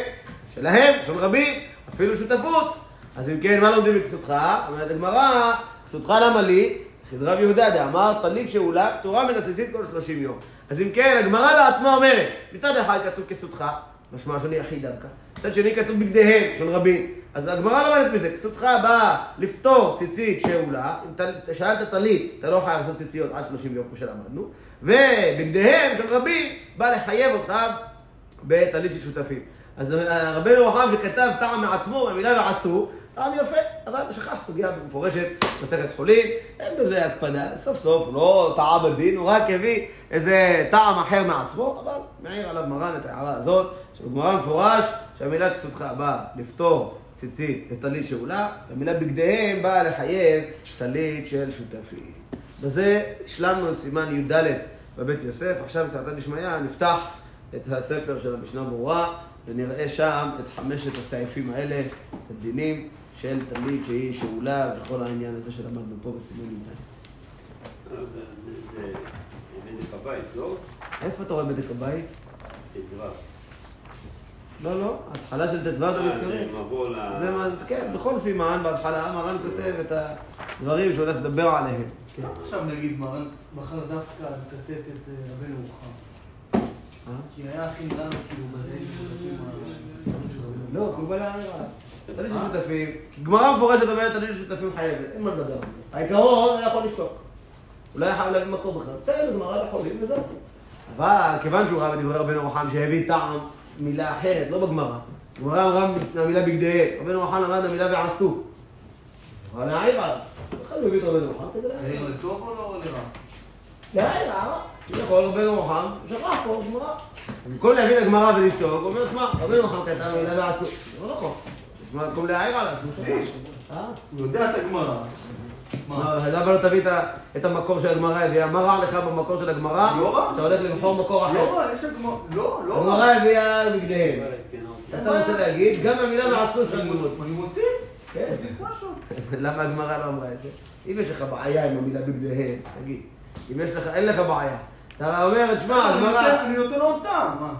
שלהם, של רבים, אפילו שותפות. אז אם כן, מה לומדים בכסותך? אומרת הגמרא, כסותך למה לי? רב יהודה דאמר, טלית שאולה פטורה מן הציצית כל שלושים יום. אז אם כן, הגמרא בעצמה אומרת, מצד אחד כתוב כסותך, משמע שני יחיד דווקא, מצד שני כתוב בגדיהם, של רבים. אז הגמרא לומדת מזה, כסותך באה לפתור ציצית שאולה, אם שאלת טלית, אתה לא חייב לעשות ציציות עד שלושים יום כמו שלמדנו, ובגדיהם של רבים, בא לחייב אותך בטלית של שותפים. אז רבנו רחב שכתב טעם מעצמו, במילה ועשו, טעם יפה, אבל שכח סוגיה מפורשת, מסכת חולין, אין בזה הקפדה, סוף סוף הוא לא טעה בדין, הוא רק הביא איזה טעם אחר מעצמו, אבל מעיר עליו מרן את ההערה הזאת, שבגמרא מפורש שהמילה כסותך באה לפתור ציצית לטלית שאולה, והמילה בגדיהם באה לחייב טלית של שותפים. בזה השלמנו סימן י"ד בבית יוסף, עכשיו בסרטן דשמיא נפתח את הספר של המשנה ברורה, ונראה שם את חמשת הסעיפים האלה, את הדינים של תלמיד שהיא שאולה וכל העניין הזה שלמדנו פה בסימן י"ד. אה, זה- בדק הבית, לא? איפה אתה רואה בדק הבית? ט"ו. לא, לא, ההתחלה של ט"ו אתה אה, מתכוון. זה מבוא ל... זה מה, כן, בכל סימן, בהתחלה מרן כותב את הדברים שהוא הולך לדבר עליהם. כן. עכשיו נגיד, מרן בחר דווקא לצטט את אה, רבנו רוחם. כי היה הכי נראה לו כאילו ה- לא, כי הוא בא לאמירה. תלמיד של שותפים, כי גמרא מפורשת אומרת תלמיד של שותפים חייבת, אין מה לדבר. העיקרון היה יכול לשתוק. הוא לא היה חייב להביא מקור בכלל. בסדר, גמרא לחולים וזהו. אבל כיוון שהוא ראה בדברי רבנו רוחם שהביא טעם מילה אחרת, לא בגמרא. גמרא אמרה מהמילה בגדיהם, רבנו רוחם למד מהמילה ועשו. אבל להעיר עליו. לכן הוא הביא את רבנו רוחם כדי להעיר העיר עליו. לטוב או לא לרע? להעיר, הערה. יכול רבנו רוחם, הוא שכח פה גמרא. במקום להביא את הגמרא ולשתוק, הוא אומר, שמע, רבנו רוחם כתב מילה ועשו. זה לא נכון. במקום להעיר עליו, שיח. אה? הוא יודע את הגמרא. למה לא תביא את המקור של הגמרא הביאה? מה רע לך במקור של הגמרא? לא רע. אתה הולך לבחור מקור אחר. לא, יש לה גמרא. לא, לא רע. הגמרא הביאה בגדיהם. עדכנה אותי אתה רוצה להגיד, גם ועשו אפשר אני ללמוד. אני מוסיף, כן. מוסיף משהו. למה הגמרא לא אמרה את זה? אם יש לך בעיה עם המילה בגדיהם, תגיד. אם יש לך, אין לך בעיה. אתה אומר, תשמע, הגמרא... אני נותן עוד טעם, מה?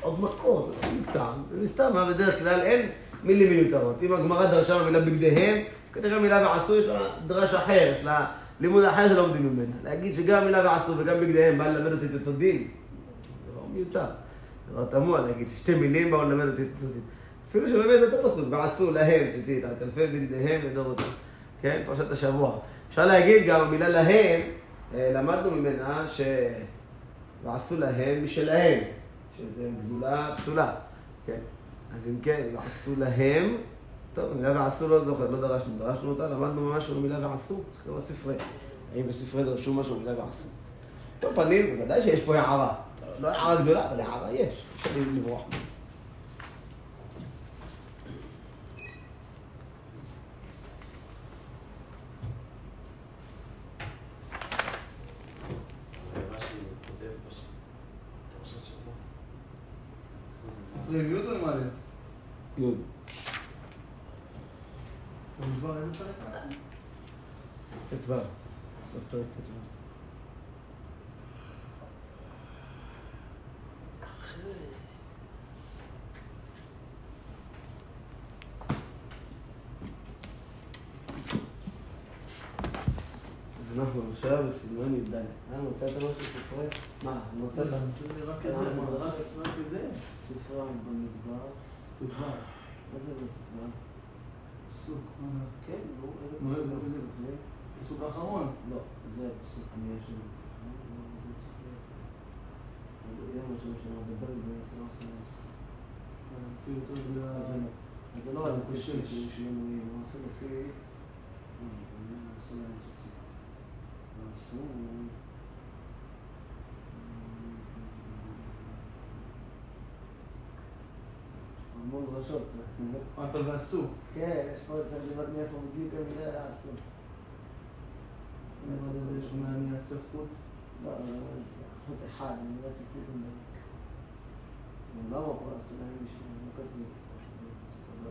עוד מקור, זה לא מקטעם. זה סתם, מה בדרך כלל אין מילים מיותרות. אם הגמרא דרשה במילה בגדיהם, אז כנראה מילה ועשו יש לה דרש אחר, יש לה לימוד אחר שלא לומדים ממנה. להגיד שגם מילה ועשו וגם בגדיהם בא ללמד אותי את אותו דין, זה דבר מיותר. דבר תמוה להגיד ששתי מילים באו ללמד אותי את אותו דין. אפילו שבאמת זה אותו פסוק, ועשו להם ציצית, על כנפי בגדיהם לדורותם. כן, פרשת השבוע. אפשר להגיד גם המילה להם, למדנו ממנה ש... ועשו להם משלהם, שזה גזולה פסולה, כן? אז אם כן, ועשו להם, טוב, המילה ועשו לא זוכר, לא דרשנו, דרשנו אותה, למדנו משהו במילה ועשו, צריך לראות ספרי. האם בספרי דרשו משהו במילה ועשו? כל פנים, בוודאי שיש פה הערה. לא הערה גדולה, אבל הערה יש, אפשר לברוח. מה שהוא כותב פשוט. פרשת שבוע. זה עם יוד או עם א'? יוד. במדבר איזה פרק אנחנו? ט"ו. סוף פרק ט"ו. אז אנחנו עכשיו בסגנון י"ד. אה, מצאת משהו ספרי? מה, מצאת? זה רק את זה, רק רק את זה. ספרה במדבר. ט"ו. מה זה במדבר? פסוק, זה? כן, נו, איזה פסוק? איזה- איזה- לפני? פסוק האחרון. לא, זה הפסוק המאה שלו. אה, לא, זה צריך להיות. זה יום ראשון שלנו, דבר עם בני ישראל, עושה להם שכר. הציונות הזה אז זה זה לא. אז זה לא על לפי שש. שיהיו שינויים, הוא עושה לפי... אה, עושה להם שכר. ועשו... כן, יש פה, צריך לראות מאיפה בדיוק המילה עשו. מעבר לזה יש אומר אני אעשה חוט. לא, חוט אחד, אני לא ציצית מדייק. למה פה עשו להם בשביל, לא את. לא, לא,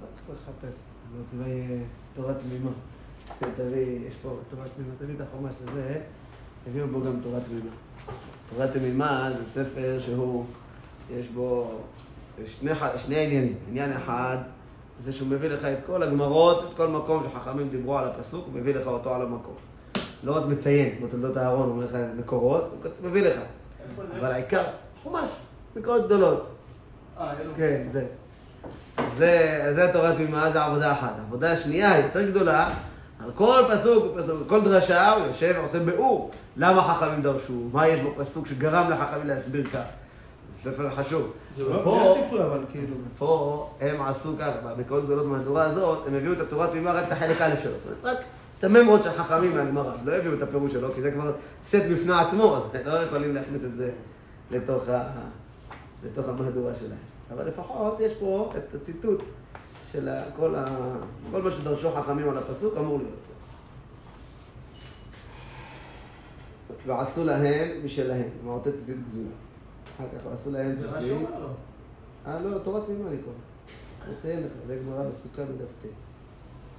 לא, צריך לחפש. זאת תורה תמימה. תביא, יש פה תורה תמימה, תביא את החומש הזה, הביאו בו גם תורה תמימה. תורה תמימה זה ספר שהוא, יש בו שני, שני עניינים. עניין אחד, זה שהוא מביא לך את כל הגמרות, את כל מקום שחכמים דיברו על הפסוק, הוא מביא לך אותו על המקום. לא רק מציין, בתולדות אהרון, הוא אומר לך מקורות, הוא מביא לך. אבל העיקר, חומש, מקורות גדולות. אה. כן, זה. זה, זה תורת תמימה, זה עבודה אחת. העבודה השנייה יותר גדולה, על כל פסוק ופסוק, כל דרשה הוא יושב ועושה ביאור. למה חכמים דרשו? מה יש בפסוק שגרם לחכמים להסביר כך? זה ספר חשוב. זה לא הספרי אבל כאילו. פה הם עשו כך, בבקעות גדולות מהתורה הזאת, הם הביאו את התורה תמימה רק את החלק א' שלו. זאת אומרת, רק את הממרות של חכמים מהגמרא. לא הביאו את הפירוש שלו, כי זה כבר סט בפני עצמו, אז לא יכולים להכניס את זה לתוך, ה... לתוך המהדורה שלהם. אבל לפחות יש פה את הציטוט של כל, ה... כל מה שדרשו חכמים על הפסוק אמור להיות פה. ועשו להם משלהם, מעוטי ציצית גזולה. אחר כך ועשו להם זה מה ציצית. שאומר לו. אה, לא, תורת תמימה אני קורא. אציין לך, זה גמרא בסוכה בדף ט.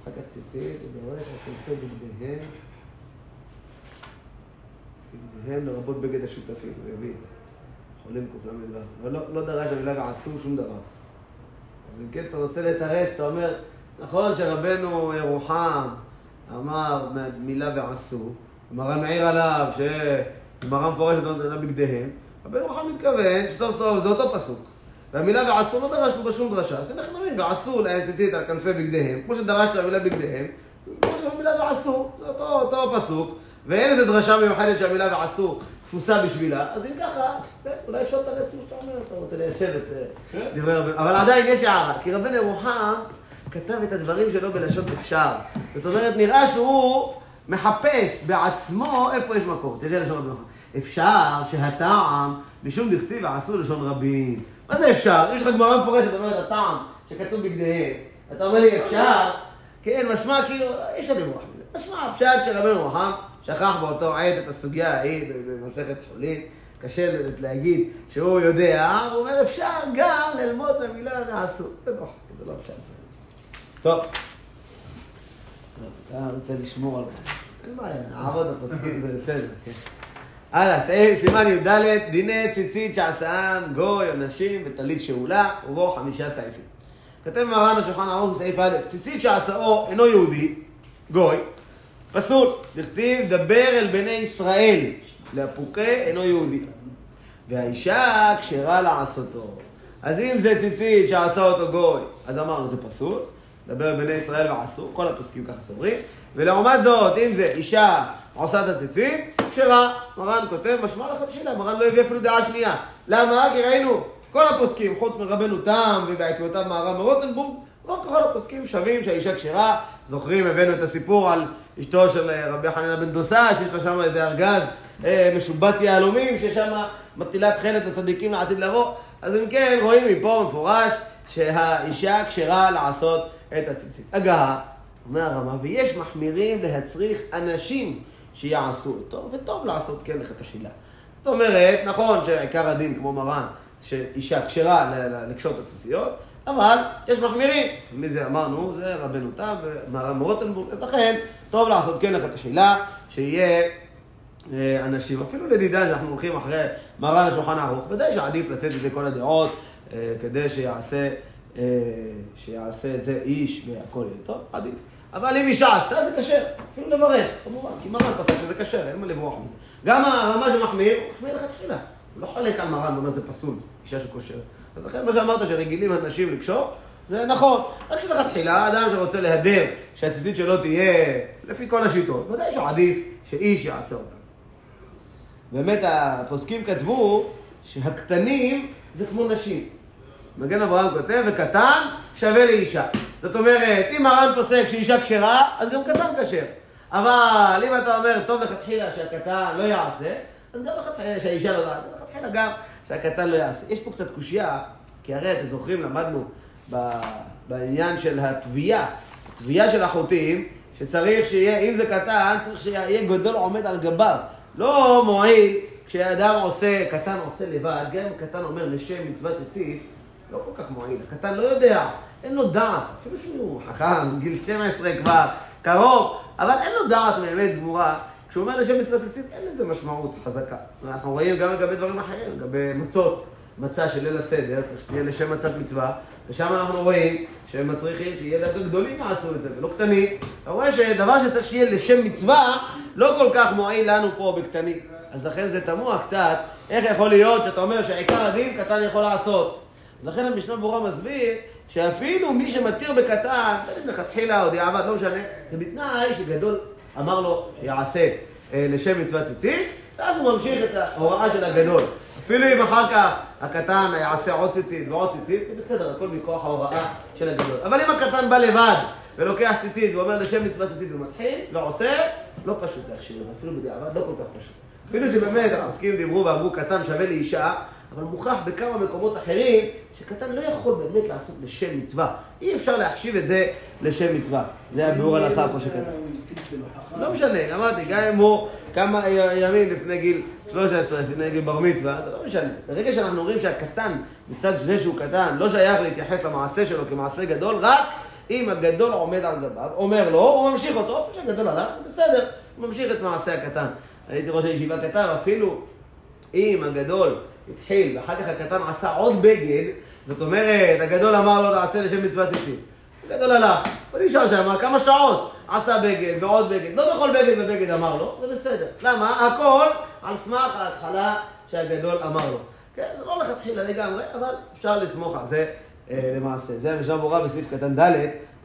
אחר כך ציצית, ודורך, וכנפי בגדיהם. בגדיהם לרבות בגד השותפים, הוא יביא את זה. חולים קל"ו. אבל לא, לא דרש המילה ועשו שום דבר. אז אם כן, אתה רוצה לתרץ, אתה אומר, נכון שרבנו ירוחם אמר מילה ועשו, גמרא מעיר עליו שגמרא מפורשת נתנה בגדיהם, רבנו ירוחם מתכוון שסוף סוף זה אותו פסוק. והמילה ועשו לא דרשנו בה דרשה, אז אנחנו אומרים, ועשו להם ציצית על כנפי בגדיהם, כמו שדרשת במילה בגדיהם, כמו שבמילה ועשו, זה אותו, אותו פסוק, ואין איזה דרשה מיוחדת שהמילה ועשו תפוסה בשבילה, אז אם ככה, כן, אולי אפשר לתרץ כמו שאתה אומר, אתה רוצה ליישב את אה, דברי רבנו, אבל עדיין יש הערה, כי רבנו ירוחם כתב את הדברים שלו בלשון אפשר. זאת אומרת, נראה שהוא מחפש בעצמו איפה יש מקור. תראה לשון רבנו ירוחם. אפשר שהטעם, משום דכתיב ועשו לשון רבים. מה זה אפשר? יש לך גמרא מפורשת, אומרת הטעם שכתוב בגדיהם, אתה אומר לי אפשר, כן, משמע כאילו, אי אפשר לברוח מזה. משמע הפשט של רבנו ירוחם, שכח באותו עת את הסוגיה ההיא במסכת חולין, קשה להגיד שהוא יודע, הוא אומר אפשר גם ללמוד במילה נעשו. זה לא, זה לא אפשר. טוב. אתה רוצה לשמור על... אין בעיה, נעבוד הפוסקים זה בסדר, כן. הלאה, סימן י"ד, דיני ציצית שעשאם גוי או נשים וטלית שאולה, ובו חמישה סעיפים. כתב מרן השולחן ערוך בסעיף א', ציצית שעשאו אינו יהודי, גוי, פסול, דכתיב דבר אל בני ישראל, לאפוקה אינו יהודי. והאישה כשרה לעשותו. אז אם זה ציצית שעשה אותו גוי, אז אמרנו זה פסול, דבר בני ישראל ועשו, כל הפוסקים ככה סוברים. ולעומת זאת, אם זה אישה עושה את הציצית, כשרה. מרן כותב, משמע לכתחילה, מרן לא הביא אפילו דעה שנייה. למה? כי ראינו, כל הפוסקים, חוץ מרבנו תם ובעקבותיו מהר"ם מרוטנבורג, רוב כל הפוסקים שווים שהאישה כשרה. זוכרים, הבאנו את הסיפור על אשתו של אה, רבי חנינא בן דוסה, שיש לה שם איזה ארגז אה, משובץ יהלומים, ששם מטילת חלת לצדיקים לעתיד לבוא. אז אם כן, רואים מפה מפורש שהאישה כשרה לעשות את הציצית. הגהה, אומר הרמה, ויש מחמירים להצריך אנשים שיעשו אותו, וטוב לעשות כן לכתחילה. זאת אומרת, נכון שעיקר הדין, כמו מרן, שאישה כשרה לקשור את הציציות, אבל יש מחמירים. מי זה אמרנו? זה רבנו תם ומרן מרוטנבורג, אז לכן טוב לעשות כן לכתחילה, שיהיה אה, אנשים, אפילו לדידה שאנחנו הולכים אחרי מרן השולחן הערוך, ודאי שעדיף לצאת את כל הדעות, אה, כדי שיעשה, אה, שיעשה את זה איש והכל יהיה טוב, עדיף. אבל אם אישה עשתה זה כשר, אפילו לברך, כמובן, כי מרן פסק שזה כשר, אין מה לברוח מזה. גם הרמה שמחמיר, הוא מחמיר לכתחילה. הוא לא חולק על מרן ואומר זה פסול, אישה שקושרת. אז לכן מה שאמרת שרגילים אנשים לקשור, זה נכון. רק שלכתחילה, אדם שרוצה להדר שהציצית שלו תהיה לפי כל השיטות, ודאי שעדיף שאיש יעשה אותה. באמת הפוסקים כתבו שהקטנים זה כמו נשים. מגן אברהם כותב, וקטן שווה לאישה. זאת אומרת, אם מרן פוסק שאישה כשרה, אז גם קטן כשר. אבל אם אתה אומר, טוב לכתחילה שהקטן לא יעשה, אז גם לכתחילה שהאישה לא תעשה, לכתחילה גם שהקטן לא יעשה. יש פה קצת קושייה, כי הרי אתם זוכרים, למדנו בעניין של התביעה, התביעה של החוטאים, שצריך שיהיה, אם זה קטן, צריך שיהיה גדול עומד על גביו. לא מועיל כשאדם עושה, קטן עושה לבד, גם אם קטן אומר לשם מצוות ציצית, לא כל כך מועיל. הקטן לא יודע, אין לו דעת, אפילו שהוא חכם, גיל 12 כבר, קרוב, אבל אין לו דעת באמת גמורה. כשהוא אומר לשם מצוות ציצית, אין לזה משמעות חזקה. אנחנו רואים גם לגבי דברים אחרים, לגבי מצות, מצה של ליל הסדר, צריך שתהיה לשם מצת מצווה, ושם אנחנו רואים שהם מצריכים שיהיה דווקא גדולים יעשו את זה, ולא קטנים. אתה רואה שדבר שצריך שיהיה לשם מצווה, לא כל כך מועיל לנו פה בקטנים. אז לכן זה תמוה קצת, איך יכול להיות שאתה אומר שעיקר הדין קטן יכול לעשות. אז לכן המשנה ברורה מסביר שאפילו מי שמתיר בקטן, לא יודע לכתחילה או דיעבד, לא משנה, זה בתנאי שגדול אמר לו שיעשה אה, לשם מצוות ציצית, ואז הוא ממשיך את ההוראה של הגדול. אפילו אם אחר כך הקטן יעשה עוד ציצית ועוד ציצית, זה בסדר, הכל מכוח ההוראה של הגדול. אבל אם הקטן בא לבד ולוקח ציצית ואומר לשם מצוות ציצית ומתחיל, לא עושה, לא פשוט להכשיר אפילו בדיעבד לא כל כך פשוט. אפילו שבאמת העוסקים דיברו ואמרו קטן שווה לאישה, אבל מוכח בכמה מקומות אחרים שקטן לא יכול באמת לעשות לשם מצווה. אי אפשר להחשיב את זה לשם מצווה. זה הביאור הלכה פה שכתב. לא משנה, אמרתי, גם אם הוא כמה ימים לפני גיל 13, לפני גיל בר מצווה, זה לא משנה. ברגע שאנחנו אומרים שהקטן, מצד זה שהוא קטן, לא שייך להתייחס למעשה שלו כמעשה גדול, רק אם הגדול עומד על גביו, אומר לו, הוא ממשיך אותו, איפה שהגדול הלך, בסדר, הוא ממשיך את מעשה הקטן. הייתי ראש הישיבה קטן, אפילו אם הגדול התחיל, ואחר כך הקטן עשה עוד בגד, זאת אומרת, הגדול אמר לו, תעשה לשם מצוות ציצית. הגדול הלך, הוא נשאר שם כמה שעות, עשה בגד ועוד בגד. לא בכל בגד ובגד אמר לו, זה בסדר. למה? הכל על סמך ההתחלה שהגדול אמר לו. כן, זה לא לכתחילה לגמרי, אבל אפשר לסמוך על זה אה, למעשה. זה המשנה ברורה בסעיף קטן ד',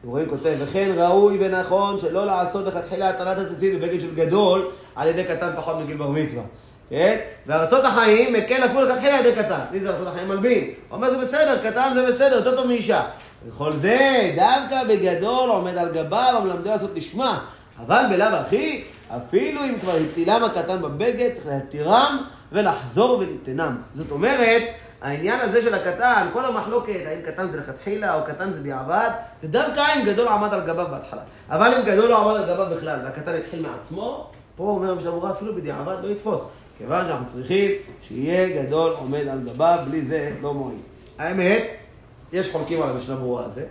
אתם רואים כותב, וכן ראוי ונכון שלא לעשות לכתחילה הטלת הציצית בבגד של גדול על ידי קטן פחות מגיל בר מצווה. כן? וארצות החיים מקל אפילו לכתחילה על ידי קטן. מי זה ארצות החיים מלבין? הוא אומר זה בסדר, קטן זה בסדר, יותר טוב מאישה. וכל זה דווקא בגדול עומד על גביו המלמדו לעשות לשמה. אבל בלאו הכי, אפילו אם כבר הטילם הקטן בבגד, צריך להתירם ולחזור וליתנם. זאת אומרת, העניין הזה של הקטן, כל המחלוקת, האם קטן זה לכתחילה או קטן זה דיעבד, זה דווקא אם גדול עמד על גביו בהתחלה. אבל אם גדול לא עמד על גביו בכלל והקטן התחיל מעצמו, פה אומר המשנה ברורה, אפילו בדיעבד לא יתפוס. כיוון שאנחנו צריכים שיהיה גדול עומד על גביו, בלי זה לא מועיל. האמת, יש חולקים על המשנה ברורה הזה,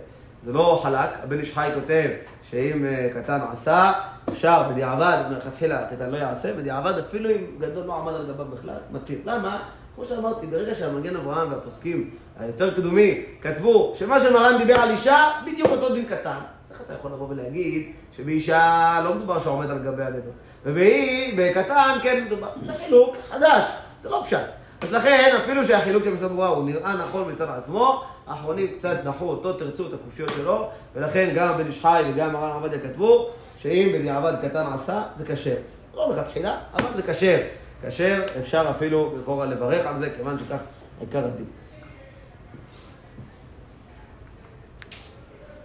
זה לא חלק, הבן איש חי כותב שאם אה, קטן עשה, אפשר בדיעבד, מלכתחילה קטן לא יעשה, בדיעבד אפילו אם גדול לא עמד על גביו בכלל, מתיר. למה? כמו שאמרתי, ברגע שהמגן אברהם והפוסקים היותר קדומים כתבו שמה שמרן דיבר על אישה, בדיוק אותו דין קטן. אז איך אתה יכול לבוא ולהגיד שבאישה לא מדובר שעומד על גבי הגדול? ובאי, בקטן, כן מדובר. זה חילוק חדש, זה לא פשט. אז לכן, אפילו שהחילוק של משנה ברורה הוא נראה נכון מצד עצמו, האחרונים קצת דחו אותו, תרצו את הקושיות שלו, ולכן גם בן איש חי וגם מרן עובדיה כתבו שאם בדיעבד קטן עשה, זה כשר. לא מלכתחילה, אבל זה כשר. כשר, אפשר אפילו לכאורה לברך על זה, כיוון שכך עיקר הדין.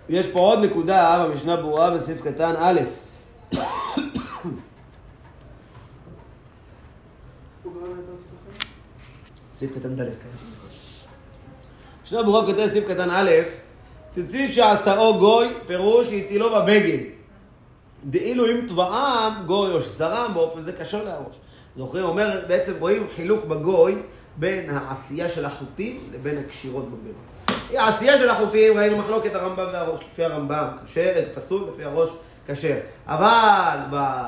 יש פה עוד נקודה במשנה ברורה בסעיף קטן א', איפה גרם את התוספת? סעיף קטן ד', כן. משנה ברורה כותב סעיף קטן א', ציציף שעשאו גוי, פירוש שהטילו בבגד. דאילו אם טבעם גוי או שזרם באופן זה קשור להראש. זוכרים, אומר, בעצם רואים חילוק בגוי בין העשייה של החוטים לבין הקשירות בבגד. העשייה של החוטים, ראינו מחלוקת הרמב"ם והראש, לפי הרמב"ם כשר, פסול, לפי הראש כשר. אבל ב...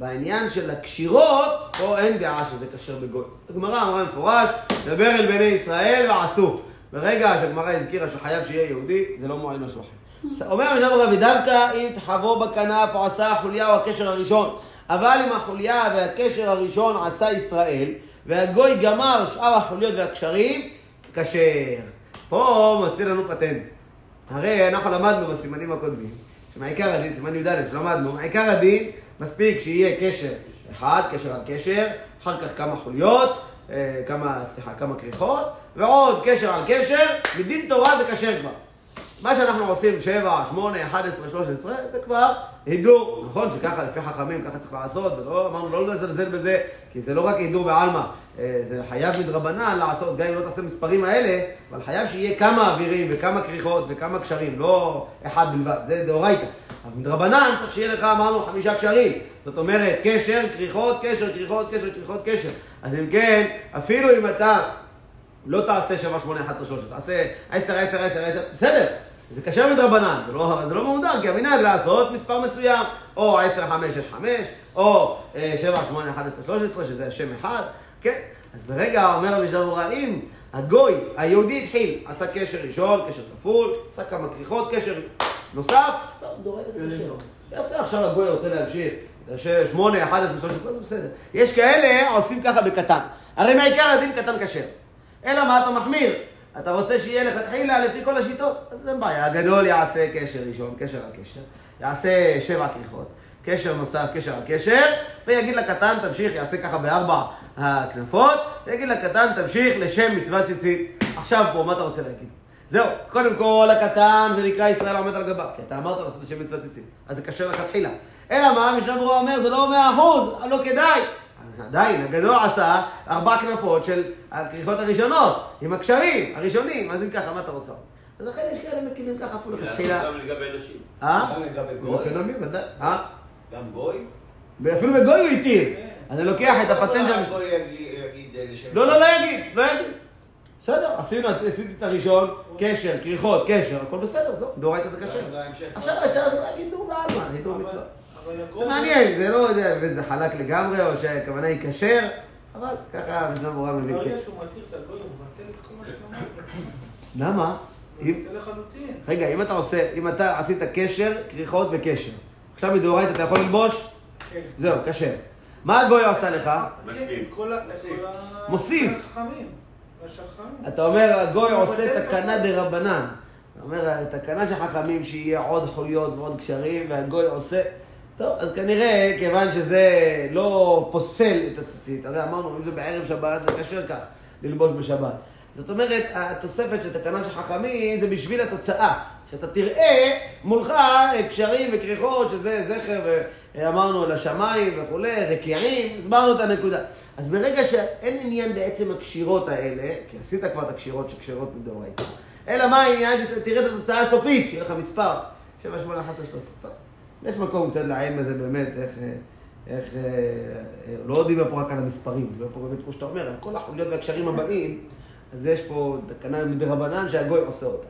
בעניין של הקשירות, פה אין דעה שזה כשר בגוי. הגמרא אמרה מפורש, דבר אל בני ישראל ועשו. ברגע שהגמרא הזכירה שחייב שיהיה יהודי, זה לא מועיל משהו. אומר המשנה ברורה, ודווקא אם תחבו בכנף או עשה החוליה או הקשר הראשון, אבל אם החוליה והקשר הראשון עשה ישראל, והגוי גמר שאר החוליות והקשרים, כשר. פה מציע לנו פטנט. הרי אנחנו למדנו בסימנים הקודמים, שמעיקר הדין, סימן י"א, למדנו, מעיקר הדין, מספיק שיהיה קשר אחד, קשר על קשר, אחר כך כמה חוליות, אה, כמה, סליחה, כמה כריכות, ועוד קשר על קשר, מדין תורה זה כשר כבר. מה שאנחנו עושים, 7, 8, 11, 13, זה כבר הידור. נכון שככה, לפי חכמים, ככה צריך לעשות, ולא, אמרנו לא לזלזל בזה, כי זה לא רק הידור בעלמא, אה, זה חייב מדרבנן לעשות, גם אם לא תעשה מספרים האלה, אבל חייב שיהיה כמה אווירים וכמה כריכות וכמה קשרים, לא אחד בלבד, זה דאורייתא. אבל מדרבנן צריך שיהיה לך, אמרנו, חמישה קשרים. זאת אומרת, קשר, כריכות, קשר, כריכות, קשר, כריכות, קשר. אז אם כן, אפילו אם אתה לא תעשה 7, 8, 11, 13, תעשה 10, 10, 10, 10, בסדר. זה קשר מדרבנן, זה לא, זה לא מהודר, כי המנהג לעשות מספר מסוים, או 10, 5, 6, 5, או אה, 7, 8, 11, 13, שזה שם אחד, כן? אז ברגע אומר המשנה ברורה, אם הגוי, היהודי התחיל, עשה קשר ראשון, קשר כפול, עשה כמה כריכות, קשר נוסף, בסדר, דורג את זה קשר. יעשה עכשיו הגוי רוצה להמשיך, יעשה 8, 11, 13, זה בסדר. יש כאלה עושים ככה בקטן. הרי מעיקר הדין קטן כשר. אלא מה אתה מחמיר? אתה רוצה שיהיה לכתחילה לפי כל השיטות? אז אין בעיה, הגדול יעשה קשר ראשון, קשר על קשר, יעשה שבע כריכות, קשר נוסף, קשר על קשר, ויגיד לקטן תמשיך, יעשה ככה בארבע הכנפות, ויגיד לקטן תמשיך לשם מצוות ציצית. עכשיו פה, מה אתה רוצה להגיד? זהו, קודם כל הקטן זה נקרא ישראל עומד על גבה, כי אתה אמרת לעשות לשם מצוות ציצית, אז זה קשר לכתחילה. אלא מה, משנה ברורה אומר, זה לא מאה אחוז, לא כדאי. עדיין, הגדול עשה ארבע כנפות של הכריכות הראשונות, עם הקשרים הראשונים, אז אם ככה, מה אתה רוצה? אז לכן יש כאלה מקימים ככה אפילו לכתחילה. גם לגבי נשים. אה? גם לגבי גוי? אה? גם גוי? ואפילו בגוי הוא התיר. אז אני לוקח את הפטנט של... אה. לא, לא, לא יגיד, לא יגיד. בסדר, עשינו, עשיתי את הראשון, קשר, כריכות, קשר, הכל בסדר, זהו, דאורייתא זה. בהמשך. עכשיו אפשר להגיד דור בעלמא, אני דור מצווה. זה מעניין, זה לא יודע, וזה חלק לגמרי, או שהכוונה היא כשר, אבל ככה המשנה ברורה. ברגע כן. שהוא מתיר את הגוי, הוא מבטל את כל מה שאמרת. למה? אם-. רגע, אם אתה עושה, אם אתה עשית קשר, כריכות וקשר. עכשיו מדאורייתא אתה יכול ללבוש? כן. זהו, כשר. מה הגוי עשה לך? מוסיף. אתה אומר, הגוי עושה תקנה. דה רבנן. אתה אומר, תקנה של חכמים שיהיה עוד חוליות ועוד קשרים, והגוי עושה... טוב, אז כנראה, כיוון שזה לא פוסל את הציצית, הרי אמרנו, אם זה בערב שבת, זה כשר כך, ללבוש בשבת. זאת אומרת, התוספת של תקנה של חכמים זה בשביל התוצאה. שאתה תראה מולך קשרים וכריכות, שזה זכר, ואמרנו לשמיים וכולי, רקיעים, הסברנו את הנקודה. אז ברגע שאין עניין בעצם הקשירות האלה, כי עשית כבר את הקשירות שקשרות מדאורייתא, אלא מה העניין שתראה את התוצאה הסופית, שיהיה לך מספר, 7, 8, 11, 13. יש מקום קצת לעיין בזה באמת, איך, אה, איך, אה, אה, לא דיבר פה רק על המספרים, דיבר פה באמת, כמו שאתה אומר, על כל החוליות והקשרים הבאים, אז יש פה תקנה מדרבנן שהגוי עושה אותה.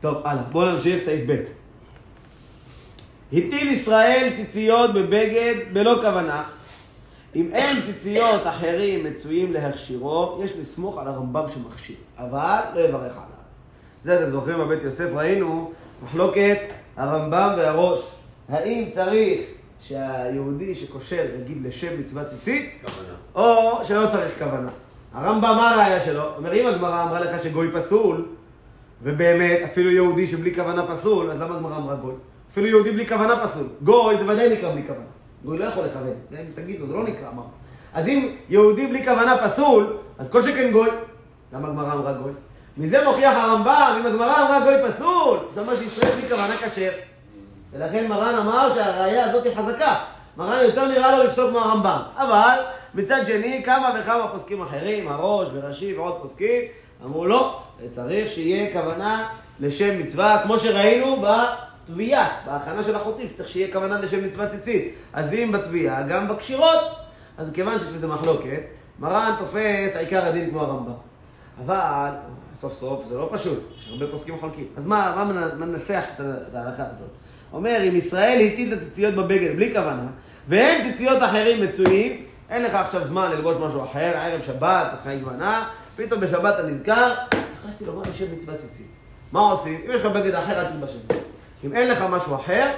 טוב, הלאה, בואו נמשיך, סעיף ב'. הטיל ישראל ציציות בבגד בלא כוונה. אם אין ציציות אחרים מצויים להכשירו, יש לסמוך על הרמב"ם שמכשיר, אבל לא יברך עליו. זה אתם זוכרים בבית יוסף, ראינו מחלוקת הרמב"ם והראש. האם צריך שהיהודי שקושר יגיד לשם מצוות ציצית, כוונה. או שלא צריך כוונה. הרמב"ם, מה הראייה שלו? אומר, אם הגמרא אמרה לך שגוי פסול, ובאמת, אפילו יהודי שבלי כוונה פסול, אז למה הגמרא אמרה גוי? אפילו יהודי בלי כוונה פסול. גוי זה ודאי נקרא בלי כוונה. גוי לא יכול לכוון. גם אם תגיד לו, זה לא נקרא, אמר. אז אם יהודי בלי כוונה פסול, אז כל שכן גוי. למה הגמרא אמרה גוי? מזה מוכיח הרמב"ם, אם הגמרא אמרה גוי פסול, זה אומר שישראל בלי כוונה כשר. ולכן מרן אמר שהראייה הזאת היא חזקה. מרן יותר נראה לו לפסוק מהרמב"ם. אבל מצד שני, כמה וכמה פוסקים אחרים, הראש ורש"י ועוד פוסקים, אמרו לא, צריך שיהיה כוונה לשם מצווה, כמו שראינו בתביעה, בהכנה של החוטים, שצריך שיהיה כוונה לשם מצווה ציצית. אז אם בתביעה, גם בקשירות, אז כיוון שיש בזה מחלוקת, מרן תופס העיקר הדין כמו הרמב"ם. אבל סוף סוף זה לא פשוט, יש הרבה פוסקים חולקים. אז מה, מה מנ- מנסח את ההלכה הזאת? אומר, אם ישראל הטיל את הציציות בבגד בלי כוונה, ואין ציציות אחרים מצויים, אין לך עכשיו זמן ללבוש משהו אחר, ערב שבת, אחרי זמנה, פתאום בשבת אתה נזכר, החלטתי לומר לשם מצוות ציצית. מה עושים? אם יש לך בגד אחר, אל תלבש את זה. אם אין לך משהו אחר,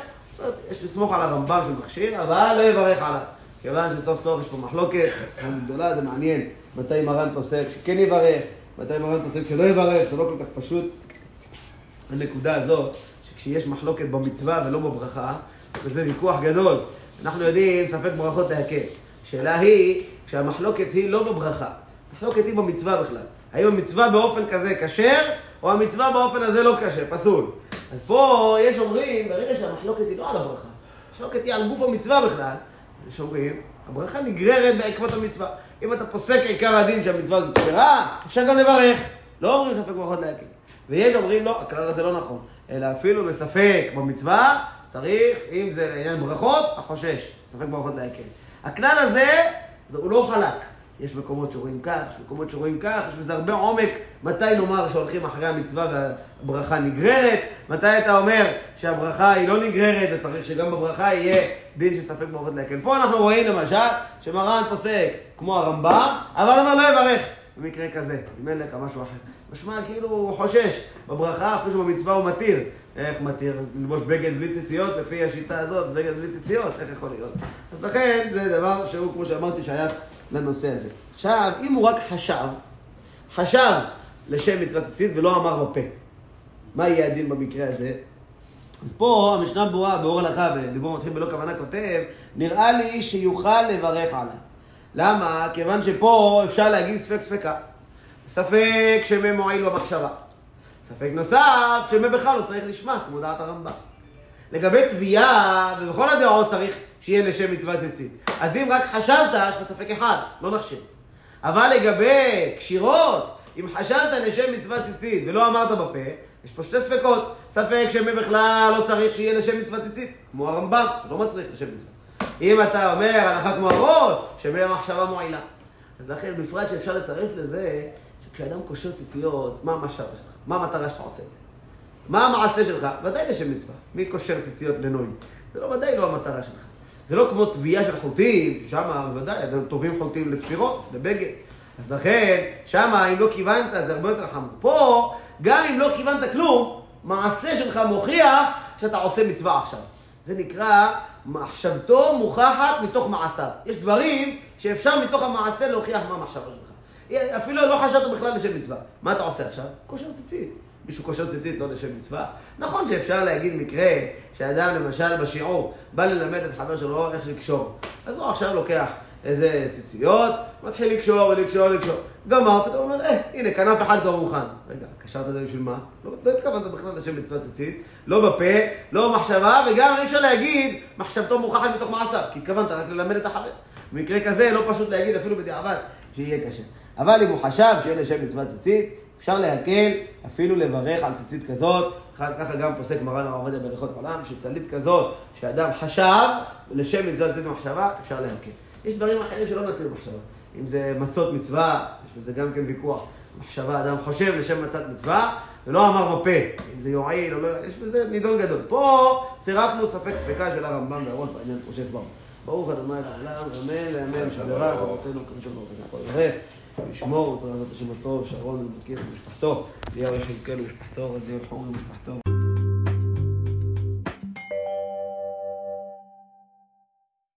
יש לסמוך על הרמב"ם של מכשיר, אבל לא יברך עליו. כיוון שסוף סוף יש פה מחלוקת גדולה, זה מעניין מתי מרן פוסק שכן יברך, מתי מרן פוסק שלא יברך, זה לא כל כך פשוט. הנקודה הזאת, שכשיש מחלוקת במצווה ולא בברכה, וזה ויכוח גדול. אנחנו יודעים ספק ברכות להקל. השאלה היא, כשהמחלוקת היא לא בברכה, המחלוקת היא במצווה בכלל. האם המצווה באופן כזה כשר, או המצווה באופן הזה לא כשר, פסול. אז פה יש אומרים, ברגע שהמחלוקת היא לא על הברכה, המחלוקת היא על גוף המצווה בכלל, יש אומרים, הברכה נגררת בעקבות המצווה. אם אתה פוסק עיקר הדין שהמצווה הזאת כשרה, אפשר גם לברך. לא אומרים ספק ברכות להקל. ויש אומרים לא, הכלל הזה לא נכון. אלא אפילו בספק במצווה, צריך, אם זה לעניין ברכות, החושש. ספק ברכות להקל. הכלל הזה, זה, הוא לא חלק. יש מקומות שרואים כך, יש מקומות שרואים כך, יש בזה הרבה עומק. מתי נאמר שהולכים אחרי המצווה והברכה נגררת? מתי אתה אומר שהברכה היא לא נגררת וצריך שגם בברכה יהיה דין של ספק ברכות להקל. פה אנחנו רואים למשל שמרן פוסק כמו הרמב"ם, אבל אומר לא יברך במקרה כזה, אם אין לך משהו אחר. משמע כאילו הוא חושש בברכה, אפילו שבמצווה הוא מתיר. איך מתיר? ללבוש בגד בלי ציציות, לפי השיטה הזאת, בגד בלי ציציות, איך יכול להיות? אז לכן זה דבר שהוא, כמו שאמרתי, שייך לנושא הזה. עכשיו, אם הוא רק חשב, חשב לשם מצוות ציצית ולא אמר בפה, מה יהיה הדין במקרה הזה? אז פה המשנה ברורה באור הלכה, ודיבור מתחיל בלא כוונה כותב, נראה לי שיוכל לברך עליו. למה? כיוון שפה אפשר להגיד ספק ספקה. ספק שמא מועיל במחשבה. ספק נוסף, שמא בכלל לא צריך לשמה, כמו דעת הרמב"ם. לגבי תביעה, ובכל הדעות צריך שיהיה לשם מצוות ציצית. אז אם רק חשבת, יש לך ספק אחד, לא נחשב. אבל לגבי קשירות, אם חשבת לשם מצוות ציצית ולא אמרת בפה, יש פה שתי ספקות. ספק שמא בכלל לא צריך שיהיה לשם מצוות ציצית, כמו הרמב"ם, שלא מצריך לשם מצוות. אם אתה אומר הלכה כמו הראש, שמא המחשבה מועילה. אז לכן בפרט שאפשר לצרף לזה, שכשאדם קושר ציציות, מה המחשבה שלך? מה המטרה שאתה עושה את זה? מה המעשה שלך? ודאי לשם מצווה. מי קושר ציציות לנוי? זה לא ודאי לא המטרה שלך. זה לא כמו תביעה של חוטים, ששם בוודאי, טובים חוטים לתפירות, לבגד. אז לכן, שם אם לא כיוונת זה הרבה יותר חמור. פה, גם אם לא כיוונת כלום, מעשה שלך מוכיח שאתה עושה מצווה עכשיו. זה נקרא מחשבתו מוכחת מתוך מעשיו. יש דברים שאפשר מתוך המעשה להוכיח מה המחשבה שלך. אפילו לא חשבת בכלל לשם מצווה. מה אתה עושה עכשיו? קושר ציצית. מישהו קושר ציצית לא לשם מצווה. נכון שאפשר להגיד מקרה שאדם למשל בשיעור בא ללמד את חבר שלו איך לקשור. אז הוא עכשיו לוקח איזה ציציות, מתחיל לקשור ולקשור ולקשור. גמר, פתאום אומר, אה, הנה, כנף אחד כבר מוכן. רגע, קשרת את זה בשביל מה? לא, לא התכוונת בכלל לשם מצוות ציצית, לא בפה, לא במחשבה, וגם אי אפשר להגיד מחשבתו מוכחת מתוך מעשיו, כי התכוונת רק ללמד את החבר. במקרה כזה לא פשוט להגיד אפילו בדיעבד שיהיה קשה. אבל אם הוא חשב שיהיה לשם מצוות ציצית, אפשר להקל, אפילו לברך על ציצית כזאת, ככה גם פוסק מרן הרב עובדיה בהלכות עולם, שצלית כזאת, שאדם חשב, לשם מצוות צלית במחשבה, אפשר להקל. יש דברים אחרים שלא נתנו מחשבה. אם זה מצות מצווה, יש בזה גם כן ויכוח. מחשבה, אדם חושב לשם מצת מצווה, ולא אמר בפה. אם זה יועיל או לא, יש בזה נידון גדול. פה צירפנו ספק ספקה של הרמב"ם והראש בעניין, כמו שהסברנו. ברוך ה' לעולם, אמן ואמן, שברך אבותינו כמשל ברוך הוא. יראה, וישמור, וצריך לעשות השם הטוב, שרון ומקיס ומשפחתו, אליהו יחזקאל ומשפחתו, רזיאל חור ומשפחתו.